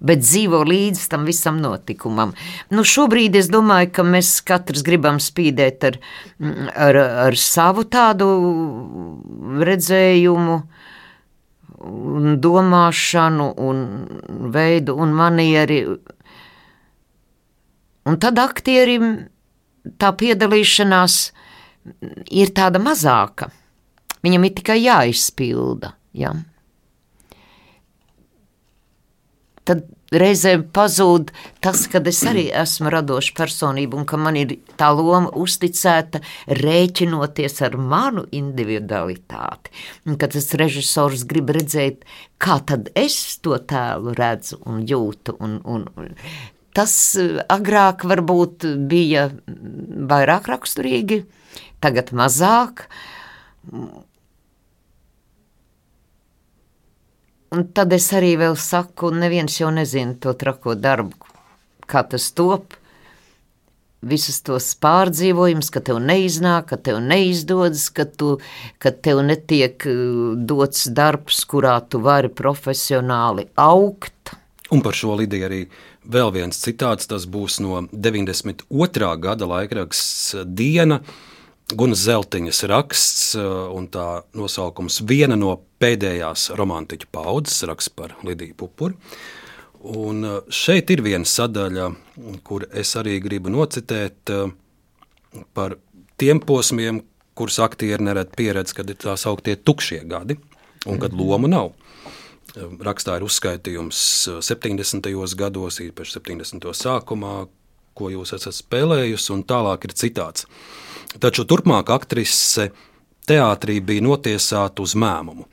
bet dzīvo līdz tam visam notikumam. Nu, šobrīd es domāju, ka mēs katrs gribam spīdēt ar, ar, ar savu tādu redzējumu, un domāšanu, un veidu un manieri. Un tad aktierim tā piedalīšanās ir tāda mazāka. Viņam ir tikai jāizpilda. Ja? Tad reizēm pazūd tas, ka es arī esmu radoša personība un ka man ir tā loma uzticēta rēķinoties ar manu individualitāti. Un kad tas režisors grib redzēt, kā tad es to tēlu redzu un jūtu. Un, un, tas eh, agrāk varbūt bija vairāk raksturīgi, tagad mazāk. Un tad es arī vēl saku, neviens jau nezina to trako darbu, kā tas top. Visus tos pārdzīvojumus, ka tev neiznāk, ka tev neizdodas, ka, tu, ka tev netiek uh, dots darbs, kurā tu vari profesionāli augt. Un par šo Lidiju arī vēl viens citāts. Tas būs no 92. gada laikraksts Diena. Gunas Zeltiņas raksts, uh, un tā nosaukums viena no pēdējās romantiķu paudzes, raksts par Lidiju Pupuru. Un uh, šeit ir viena sadaļa, kur es arī gribu nocitēt uh, par tiem posmiem, kurus aktieri nereti pieredz, kad ir tā sauktie tukšie gadi, un kad lomu nav. Rakstā ir uzskaitījums 70. gados, īpaši 70. sākumā, ko jūs esat spēlējusi, un tālāk ir citāts. Taču turpmāk aktrise teātrī bija notiesāta uz mēmumu.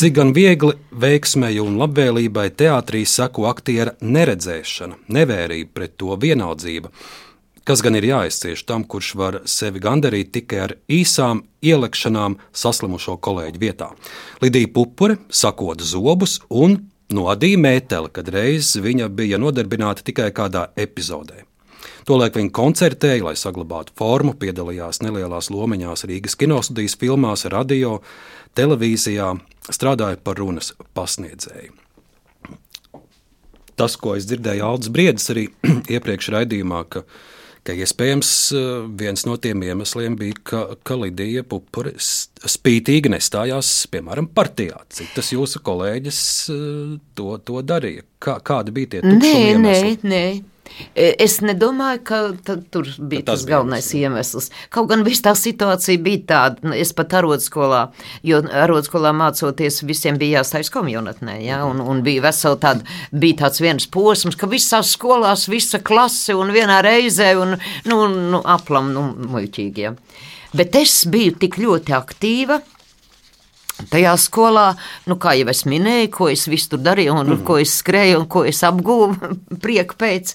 Cik gan viegli veiksmēji un labvēlībai teātrī sako aktiera neredzēšana, nevērība pret to vienaldzība, kas gan ir jāizcieš tam, kurš var sevi gandarīt tikai ar īsām ielekšanām saslimušo kolēģi vietā. Lidija Pupure sakoda zobus un nodīja mēteli, kad reiz viņa bija nodarbināta tikai kādā epizodē. Tolēk viņa koncertēja, lai saglabātu formu, piedalījās nelielās lomiņās Rīgas kinostudijas filmās, radio, televīzijā, strādāja par runas pasniedzēju. Tas, ko es dzirdēju Aldis Briedis arī iepriekš raidījumā, ka, ka iespējams eh, viens no tiem iemesliem bija, ka, ka Lidija Pupuri spītīgi nestājās, piemēram, partijā. Citas jūsu kolēģis eh, to, to darīja. Kā, kādi bija tie tukšumi Nē, iemesli? nē, nē. E, Es nedomāju, ka tur bija Ka tas tas bija galvenais iemesls. Kaut gan viss tā situācija bija tāda, nu, es pat arodskolā, jo arodskolā mācoties, visiem bija jāstājas komjonatnē, ja, un, un bija vesela tāda, bija tāds viens posms, ka visās skolās visa klase un vienā reizē, un, nu, nu aplam, nu, muļķīgi, ja. Bet es biju tik ļoti aktīva, Tajā skolā, nu, kā jau es minēju, ko es visu tur darīju, un mm. ko es skrēju, un ko es apgūvu prieku pēc.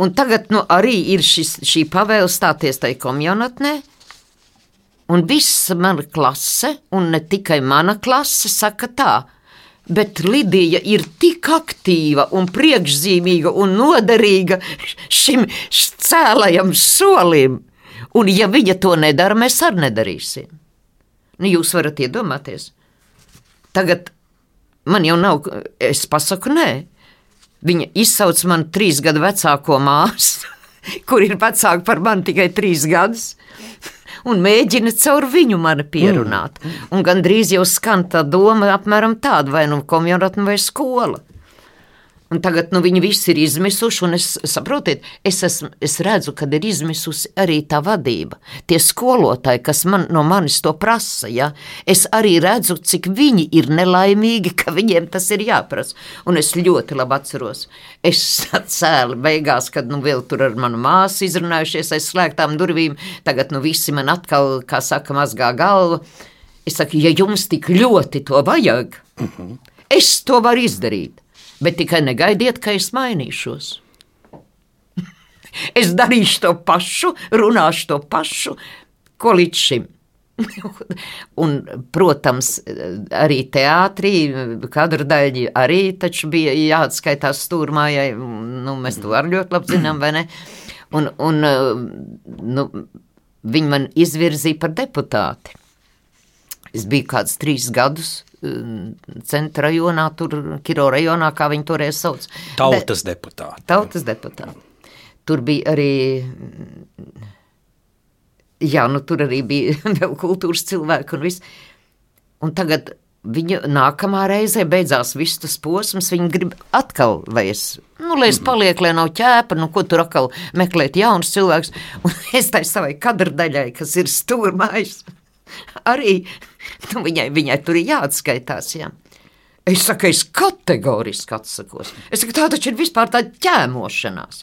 Un tagad nu, arī ir šis, šī pavēle stāties tajā komjonatnē. Un visa mana klase, un ne tikai mana klase, saka tā. Bet Lidija ir tik aktīva un priekšzīmīga un noderīga šim cēlajam solim. Un, ja viņa to nedara, mēs arī nedarīsim. Nu, jūs varat iedomāties. Tagad man jau nav, es pasaku, nē. Viņa izsauc man trīs gadu vecāko māsu, kur ir vecāka par mani tikai trīs gadus. Un mēģina caur viņu mani pierunāt. Mm. Un gandrīz jau skan tā doma, apmēram tāda, vai nu komjonatne vai skola. Un tagad nu, viņi visi ir izmisuši, un es saprotiet, es, esmu, es redzu, ka ir izmisusi arī tā vadība. Tie skolotāji, kas man, no manis to prasa, ja? es arī redzu, cik viņi ir nelaimīgi, ka viņiem tas ir jāprasa. Un es ļoti labi atceros, es cēlu beigās, kad nu, vēl tur ar manu māsu izrunājušies aiz slēgtām durvīm, tagad nu, visi man atkal, kā saka, mazgā galva. Es saku, ja jums tik ļoti to vajag, es to varu izdarīt. Bet tikai negaidiet, ka es mainīšos. es darīšu to pašu, runāšu to pašu, ko līdz šim. Un, protams, arī teātrī, kadra daļa arī bija jāatskaitās stūrmājai. Nu, mēs to arī ļoti labi zinām, vai ne? Un, un nu, viņi man izvirzīja par deputāti. Es biju kāds trīs gadus centra rajonā, tur Kiro rajonā, kā viņi toreiz sauc. Tautas De, deputāti. Tautas deputāti. Tur bija arī, jā, nu tur arī bija vēl kultūras cilvēki un viss. Un tagad viņa nākamā reizē beidzās viss tas posms, viņa grib atkal, lai es, nu, lai es palieku, lai nav ķēpa, nu, ko tur atkal meklēt jaunus cilvēkus. Un es tai savai kadra daļai, kas ir stūrmājs, arī nu, viņai, viņai tur ir jāatskaitās. Jā. Es saku, es kategoriski atsakos. Es saku, tā taču ir vispār tāda ķēmošanās.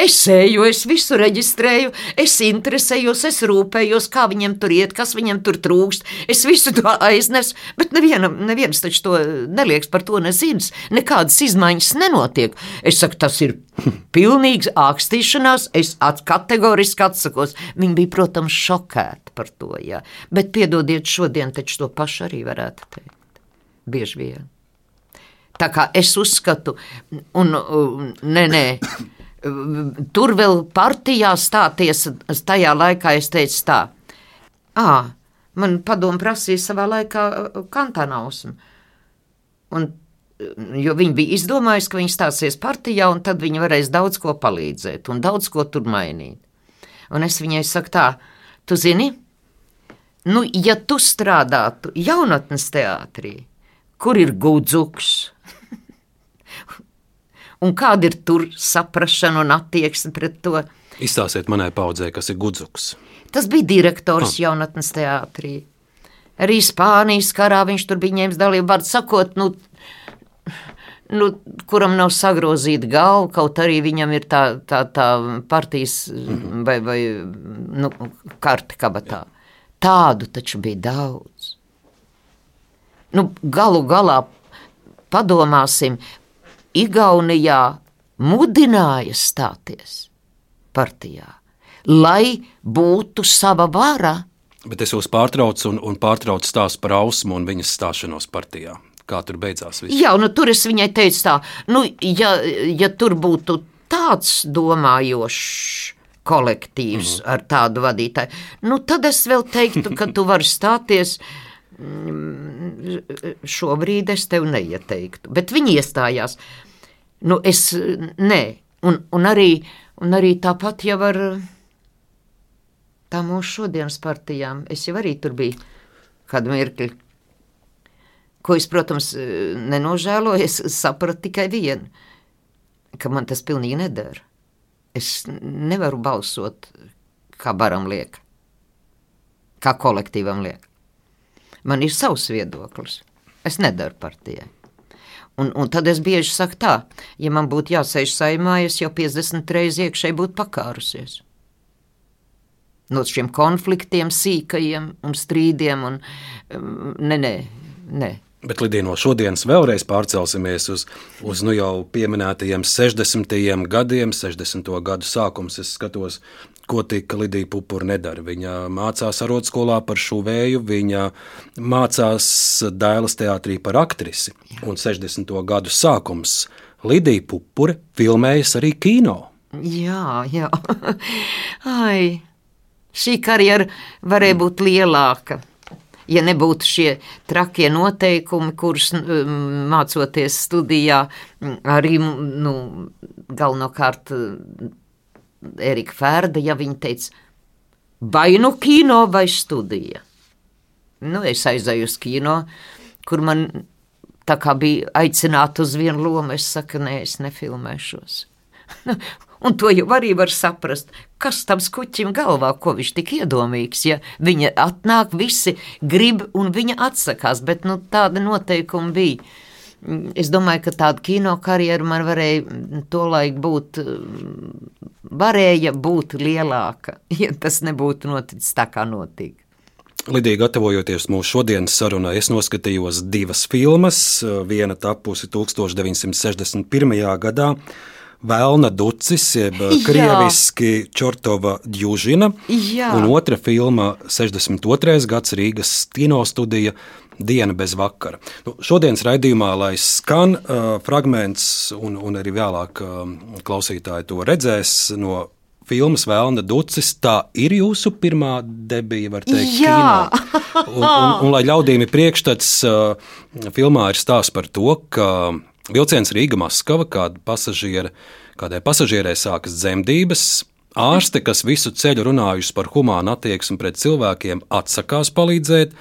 Es eju, es visu reģistrēju, es interesējos, es rūpējos, kā viņiem tur iet, kas viņiem tur trūkst. Es visu to aiznesu, bet nevienam, neviens taču to nelieks par to nezins. Nekādas izmaiņas nenotiek. Es saku, tas ir pilnīgs ākstīšanās, es at kategoriski atsakos. Viņi bija, protams, šokēti par to, jā. Bet piedodiet, šodien taču to pašu arī varētu teikt. Bieži vien. Tā kā es uzskatu, un nē, nē. Tur vēl partijā stāties, tajā laikā es teicu tā, ah, man padomu prasīja savā laikā kantānausmu. Un, jo viņi bija izdomājuši, ka viņi stāsies partijā, un tad viņi varēs daudz ko palīdzēt un daudz ko tur mainīt. Un es viņai saku tā, tu zini, nu, ja tu strādātu jaunatnes teātrī, kur ir gudzuks, un kāda ir tur saprāšana un attieksme pret to. Izstāstiet manai paudzei, kas ir gudzuks. Tas bija direktors ah. jaunatnes teātrī. Arī Spānijas karā viņš tur bija ņēmis dalību, var sakot, nu, nu, kuram nav sagrozīta galva, kaut arī viņam ir tā, tā, tā partijas mhm. vai, vai nu, karte kabatā. Tādu taču bija daudz. Nu, galu galā padomāsim, Igaunijā mudināja stāties partijā, lai būtu sava vara. Bet es jūs pārtraucu un, un pārtraucu stāstu par Ausmu un viņas stāšanos partijā. Kā tur beidzās? Viss? Jā, nu tur es viņai teicu tā, nu, ja, ja tur būtu tāds domājošs kolektīvs mm -hmm. ar tādu vadītāju, nu tad es vēl teiktu, ka tu vari stāties šobrīd es tev neieteiktu. Bet viņi iestājās. Nu, es, nē, un, un, arī, un arī tāpat jau ar tā mūsu šodienas partijām. Es jau arī tur biju kādu mirkli. Ko es, protams, nenožēloju, es sapratu tikai vienu, ka man tas pilnīgi nedara. Es nevaru balsot, kā baram liek, kā kolektīvam liek. Man ir savs viedoklis. Es nedaru partijai. Un, un tad es bieži saku tā, ja man būtu jāsēž saimā, es jau 50 reizes iekšēji būtu pakārusies. No šiem konfliktiem, sīkajiem un strīdiem, un nē, nē, nē. Bet Lidija no šodienas vēlreiz pārcelsimies uz, uz nu jau pieminētajiem 60. gadiem, 60. gadu sākums. Es skatos, ko tika Lidija Pupura nedara. Viņa mācās arotskolā par šuvēju, viņa mācās dēlas teātrī par aktrisi. Un 60. gadu sākums Lidija Pupura filmējas arī kino. Jā, jā. Ai, šī karjera varēja būt lielāka ja nebūtu šie trakie noteikumi, kurus mācoties studijā, arī nu, galvenokārt Erika Fērda, ja viņa teica, vai nu kino vai studija. Nu, es aizēju uz kino, kur man tā kā bija aicināta uz vienu lomu, es saku, nē, es nefilmēšos. Un to jau arī var saprast, kas tam skuķim galvā, ko viņš tik iedomīgs. Ja viņa atnāk, visi grib un viņa atsakās, bet nu, tāda noteikuma bija. Es domāju, ka tāda kino karjera man varēja tolaik būt, varēja būt lielāka, ja tas nebūtu noticis tā, kā notika. Lidija, gatavojoties mūsu šodienas sarunai, es noskatījos divas filmas. Viena tapusi 1961. gadā. Vēlna Ducis, jeb krieviski Čortova Džužina, un otra filma 62. gads Rīgas kino studija diena bez vakara. Nu, šodienas raidījumā, lai skan uh, fragments, un, un arī vēlāk uh, klausītāji to redzēs no filmas Vēlna Ducis. Tā ir jūsu pirmā debija, var teikt, Jā. kino. Un, un, un, lai ļaudīm ir priekšstats, uh, filmā ir stāsts par to, ka vilciens Rīga Maskava, kāda pasažiera, kādai pasažierei sākas dzemdības, ārste, kas visu ceļu runājusi par humānu attieksmi pret cilvēkiem, atsakās palīdzēt,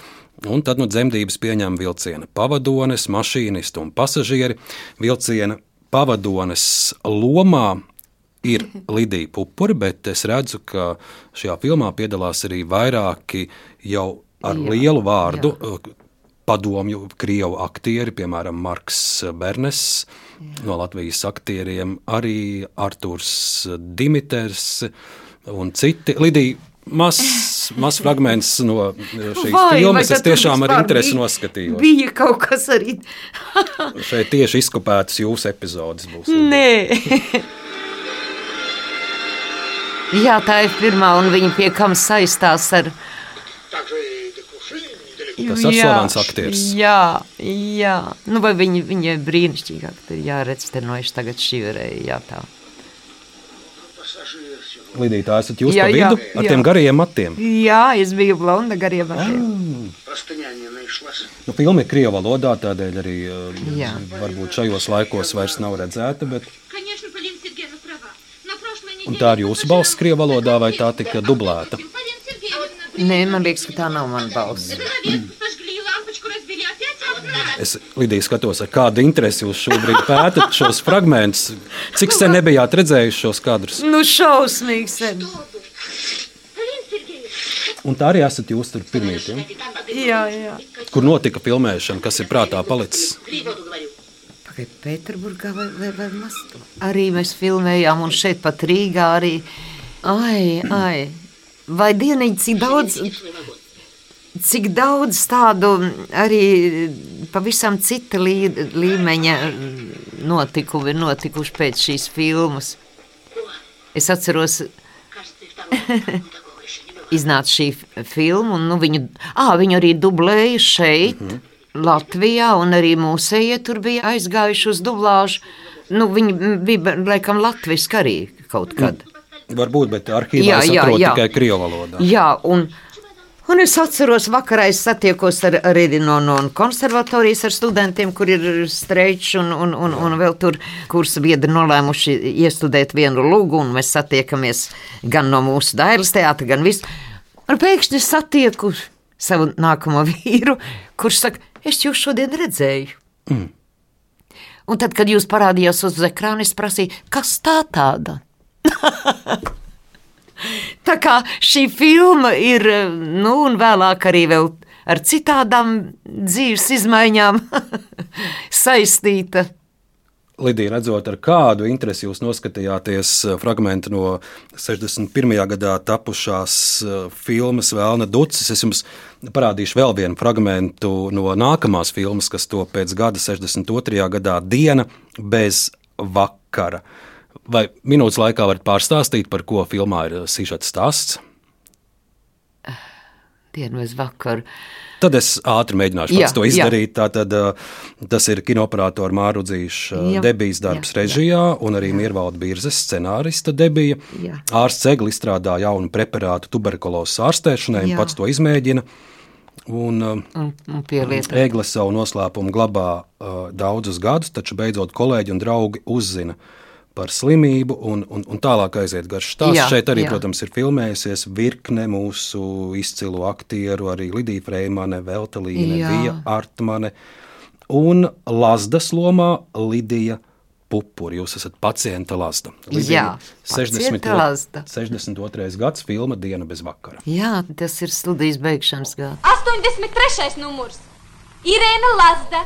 Un tad no nu, dzemdības pieņem vilciena pavadones, mašīnisti un pasažieri. Vilciena pavadones lomā ir Lidija Pupura, bet es redzu, ka šajā filmā piedalās arī vairāki jau ar Jā, lielu vārdu. Jā. Padomju krievu aktieri, piemēram, Marks Bernes, Jā. no Latvijas aktieriem, arī Artūrs Dimiters un citi. Lidija, mazs maz fragments no šīs Vai, vai filmas. Es tad tur tiešām ar interesi bija- noskatījos. Bija kaut kas arī. Šeit tieši izkopētas jūsu epizodes būs. Nē. Jā, tā ir pirmā, un viņa pie kam saistās ar. Tas ir slavens aktieris. Jā, jā. Nu, vai viņa, viņa brīnišķīga aktieri. Jā, redz, te no es tagad šiverēju. Jā, tā. Lidītāji, esat jūs jā, pa vidu jā, ar jā. tiem gariem matiem? Jā, es biju blonda gariem ah. matiem. Nu, filma ir krievu valodā, tādēļ arī eh, jā. varbūt šajos laikos vairs nav redzēta. Bet... Un tā ir jūsu balss krievu valodā, vai tā tika dublēta? Nē, man liekas, ka tā nav mana balss. Mm. Es Lidija, skatos, ar kādu interesi jūs šobrīd pētat šos fragmentus. Cik sen nebijāt redzējuši šos kadrus? Nu, šausmīgi sen. Un tā arī esat jūs tur pirmie. Ja? Jā, jā. Kur notika filmēšana, kas ir prātā palicis? Pēterburgā vai, vai, vai Maskavā. Arī mēs filmējām, un šeit pat Rīgā arī. Ai, ai. Vai dienīgi cik daudz cik daudz tādu arī pavisam cita lī, līmeņa notikumi ir notikuši pēc šīs filmas. Es atceros, iznāca šī filma, un nu, viņu, à, viņu arī dublēja šeit, mm -hmm. Latvijā, un arī mūsējie tur bija aizgājuši uz dublāžu. Nu, viņi bija laikam latviešu arī kaut kad. Varbūt, bet arhīvā Jā, jā, jā. tikai krievu valodā. Jā, un, un es atceros, vakarā es satiekos ar, arī no, no konservatorijas ar studentiem, kur ir streičs un, un, un, un vēl tur kursa biedri nolēmuši iestudēt vienu lūgu, un mēs satiekamies gan no mūsu dailes teātra, gan viss. Un pēkšņi es satieku savu nākamo vīru, kurš saka, es jūs šodien redzēju. Mm. Un tad, kad jūs parādījāties uz ekrāna, es prasīju, kas tā tāda? Tā kā šī filma ir, nu, un vēlāk arī vēl ar citādām dzīves izmaiņām saistīta. Lidija, redzot, ar kādu interesi jūs noskatījāties fragment no 61. gadā tapušās eh, filmas Vēlna Ducis, es jums parādīšu vēl vienu fragment no nākamās filmas, kas to pēc gada 62. gadā Diena bez vakara. Vai minūtes laikā varat pārstāstīt, par ko filmā ir sižets stāsts? Dienu bez vakara. Tad es ātri mēģināšu Jā, to jā. izdarīt. Tātad, uh, tas ir kinooperatora Māra Udzīša Jā, debijas darbs jā, jā. režijā un arī Miervalda Birzes scenārista debija. Jā. Ārsts Egli izstrādā jaunu preparātu tuberkulozes ārstēšanai un Jā. pats to izmēģina. Un, uh, Un. Egli savu noslēpumu glabā uh, daudzus gadus, taču beidzot kolēģi un draugi uzzina par slimību, un, un, un tālāk aiziet garš stāsts. Jā, Šeit arī, jā. protams, ir filmējusies virkne mūsu izcilu aktieru, arī Lidija Freimane, Veltelīne, Jā. Vija Artmane un Lazdas lomā Lidija Pupuri. Jūs esat pacienta Lazda. Jā, pacienta Lazda. 62. gads, filma Diena bez vakara. Jā, tas ir studijas beigšanas gads. 83. numurs. Irēna Lazda.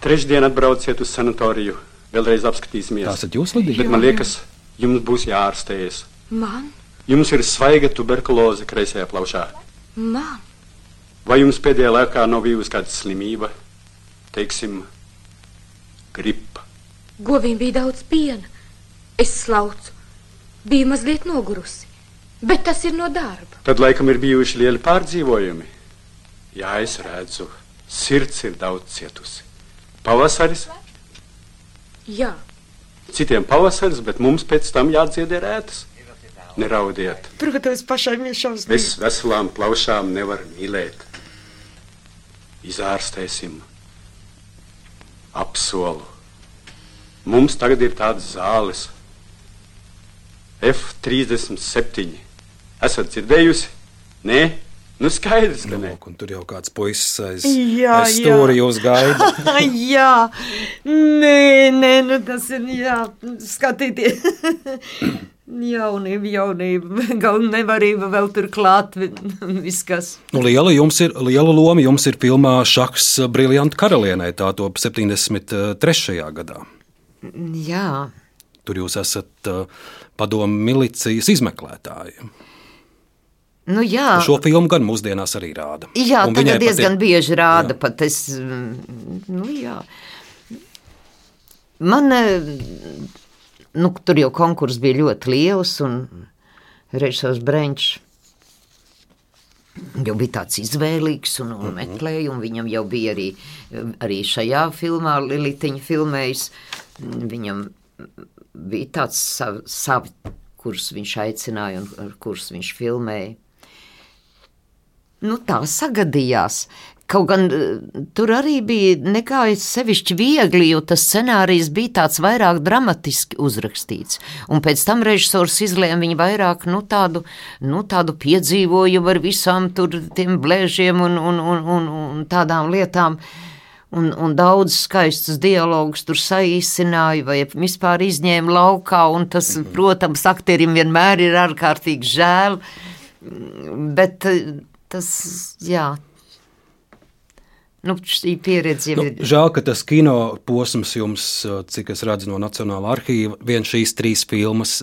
Trešdien atbrauciet uz sanatoriju. Vēlreiz apskatīsimies. Tā esat jūs, Lidija? Bet man liekas, jums būs jāārstējas. Man? Jums ir svaiga tuberkuloze kreisajā plaušā. Man? Vai jums pēdējā laikā nav bijusi kāda slimība? Teiksim, gripa. Govīm bija daudz piena. Es slaucu. Biju mazliet nogurusi. Bet tas ir no darba. Tad laikam ir bijuši lieli pārdzīvojumi. Jā, es redzu, sirds ir daudz cietusi. Pavasaris, Jā. citiem pavasaris, bet mums pēc tam jādzied rētas. Neraudiet! Protams, pašai ir šausmīgi. Es veselām plaušām nevaru mīlēt. Izārstēsim, apsolu. Mums tagad ir tādas zāles, F37. Esat dzirdējusi? Nē, nu skaidrs, ka nē. Un tur jau kāds puisis aiz, Jā, aiz stūri jā. jūs gaida. jā, nē, nē, nu tas ir jā, skatīties. Jaunība, jaunība, galvenā nevarība vēl tur klāt. Viss, kas. Nu, liela, jums ir, liela loma jums ir filmā Šachs Briljanta karalienē, tā top 73. gadā. Jā. Tur jūs esat uh, padomu milicijas izmeklētāji. Nu, jā. Šo filmu gan mūsdienās arī rāda. Jā, pat diezgan ir- bieži rāda. Es, mm, nu, jā. Man, eh, nu, tur jau konkurss bija ļoti liels, un režisors Brenčs jau bija tāds izvēlīgs un, un meklēja, un viņam jau bija arī, arī šajā filmā, Lilitiņa filmējis. Viņam bija tāds savi, savi kurus viņš aicināja un kurus viņš filmēja. Nu, tā sagadījās. Kaut gan eh, tur arī bija nekāds sevišķi viegli, jo tas scenārijs bija tāds vairāk dramatiski uzrakstīts. Un pēc tam režisors izlēma viņu vairāk nu, tādu, nu, tādu piedzīvojumu ar visām tur tiem blēžiem un, un, un, un, un tādām lietām. Un, un daudz skaistus dialogus tur saīsināja, vai vispār izņēma laukā. un Tas, protams, aktierim vienmēr ir ārkārtīgi žēl. Bet eh, tas, jā, nu, šī pieredze Nu, ir. žēl, ka tas kino posms jums, uh, cik es redzu no Nacionālā arhīva, viens šīs trīs filmas,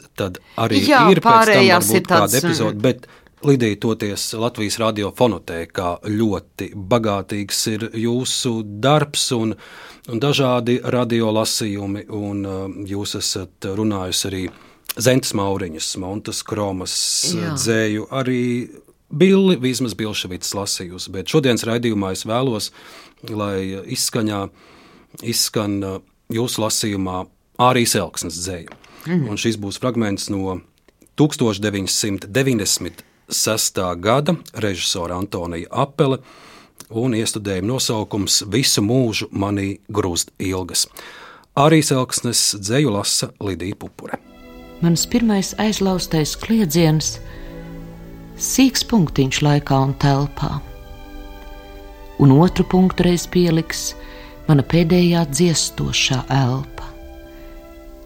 arī Jā, ir pārējās ir tāds, epizode, bet Lidija toties Latvijas radio fonotēkā ļoti bagātīgs ir jūsu darbs un, un dažādi radio lasījumi, un uh, jūs esat runājusi arī Zentas Mauriņas, Montas Kromas Jā. dzēju, arī Billi Vīsmas Bilševits lasījusi, bet šodienas raidījumā es vēlos, lai izskaņā izskan uh, jūsu lasījumā Ārijas Elksnes dzēju. Mhm. Un šis būs fragments no 1996. gada režisora Antonija Apele un iestudējuma nosaukums Visu mūžu manī grūst ilgas. Ārijas Elksnes dzēju lasa Lidija Pupure. Mans pirmais aizlaustais kliedziens, sīks punktiņš laikā un telpā. Un otru punktu reiz pieliks mana pēdējā dziestošā elpa.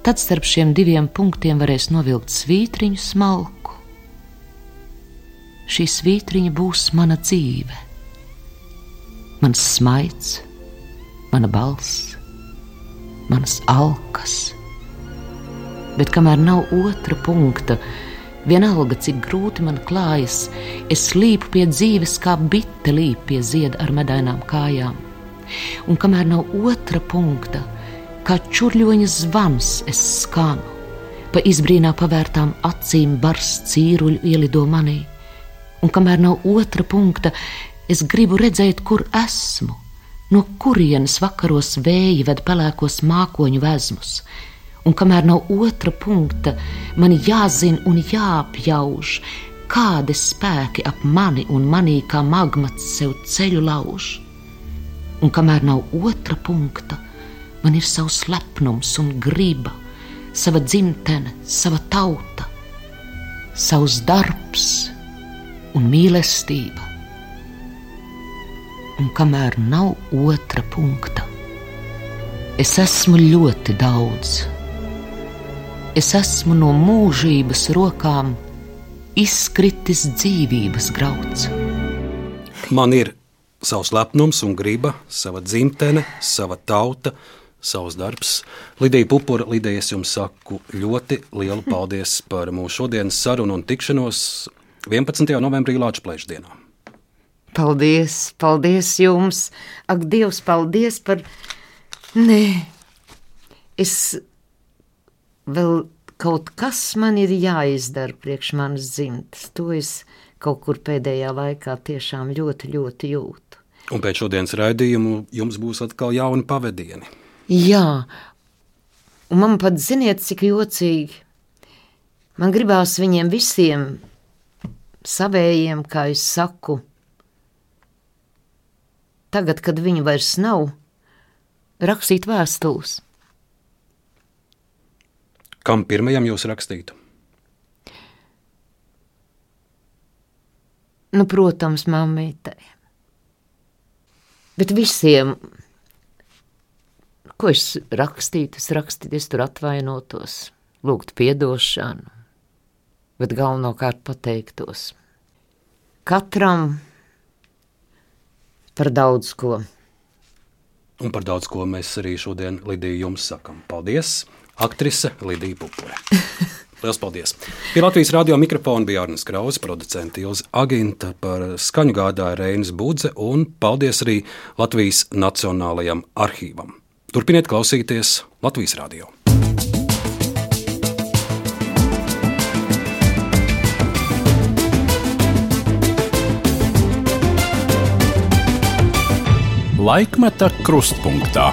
Tad starp šiem diviem punktiem varēs novilkt svītriņu smalku. Šī svītriņa būs mana dzīve, mans smaids, mana balss, manas alkas bet kamēr nav otra punkta, vienalga cik grūti man klājas, es līpu pie dzīves kā bite līp pie zieda ar medainām kājām. Un kamēr nav otra punkta, kā čurļoņa zvans es skanu, pa izbrīnā pavērtām acīm bars cīruļu ielido manī. Un kamēr nav otra punkta, es gribu redzēt, kur esmu, no kurienes vakaros vēji ved pelēkos mākoņu vezmus un kamēr nav otra punkta, man jāzina un jāapjauž, kādi spēki ap mani un manī kā magmats sev ceļu lauž. Un kamēr nav otra punkta, man ir savs lepnums un griba, sava dzimtene, sava tauta, savs darbs un mīlestība. Un kamēr nav otra punkta, es esmu ļoti daudz es esmu no mūžības rokām izkritis dzīvības grauds. Man ir savs lepnums un griba, sava dzimtene, sava tauta, savs darbs. Lidija Pupura, Lidija, es jums saku ļoti lielu paldies par mūsu šodienas sarunu un tikšanos 11. novembrī Latvijas dienā. Paldies, paldies jums! Ak, Dievs, paldies par. Nē, es vēl kaut kas man ir jāizdara priekš manas dzimtas. To es kaut kur pēdējā laikā tiešām ļoti, ļoti jūtu. Un pēc šodienas raidījuma jums būs atkal jauni pavadieni. Jā, un man pat ziniet, cik jocīgi. Man gribās viņiem visiem savējiem, kā es saku, tagad, kad viņi vairs nav, rakstīt vēstules. Kam pirmajam jūs rakstītu? Nu, protams, mammītei. Bet visiem, ko es rakstītu, es rakstītu, es tur atvainotos, lūgtu piedošanu, bet galvenokārt pateiktos. Katram par daudz ko. Un par daudz ko mēs arī šodien Lidiju jums sakam. Paldies, aktrise Lidija Pupure. Lielas paldies! Pie Latvijas radio mikrofona bija Arnēs Krauss, producents Ilza Aginta, par skaņu gādāja Reinas Budze, un paldies arī Latvijas Nacionālajam arhīvam. Turpiniet klausīties Latvijas radio! Laikmeta krustpunktā.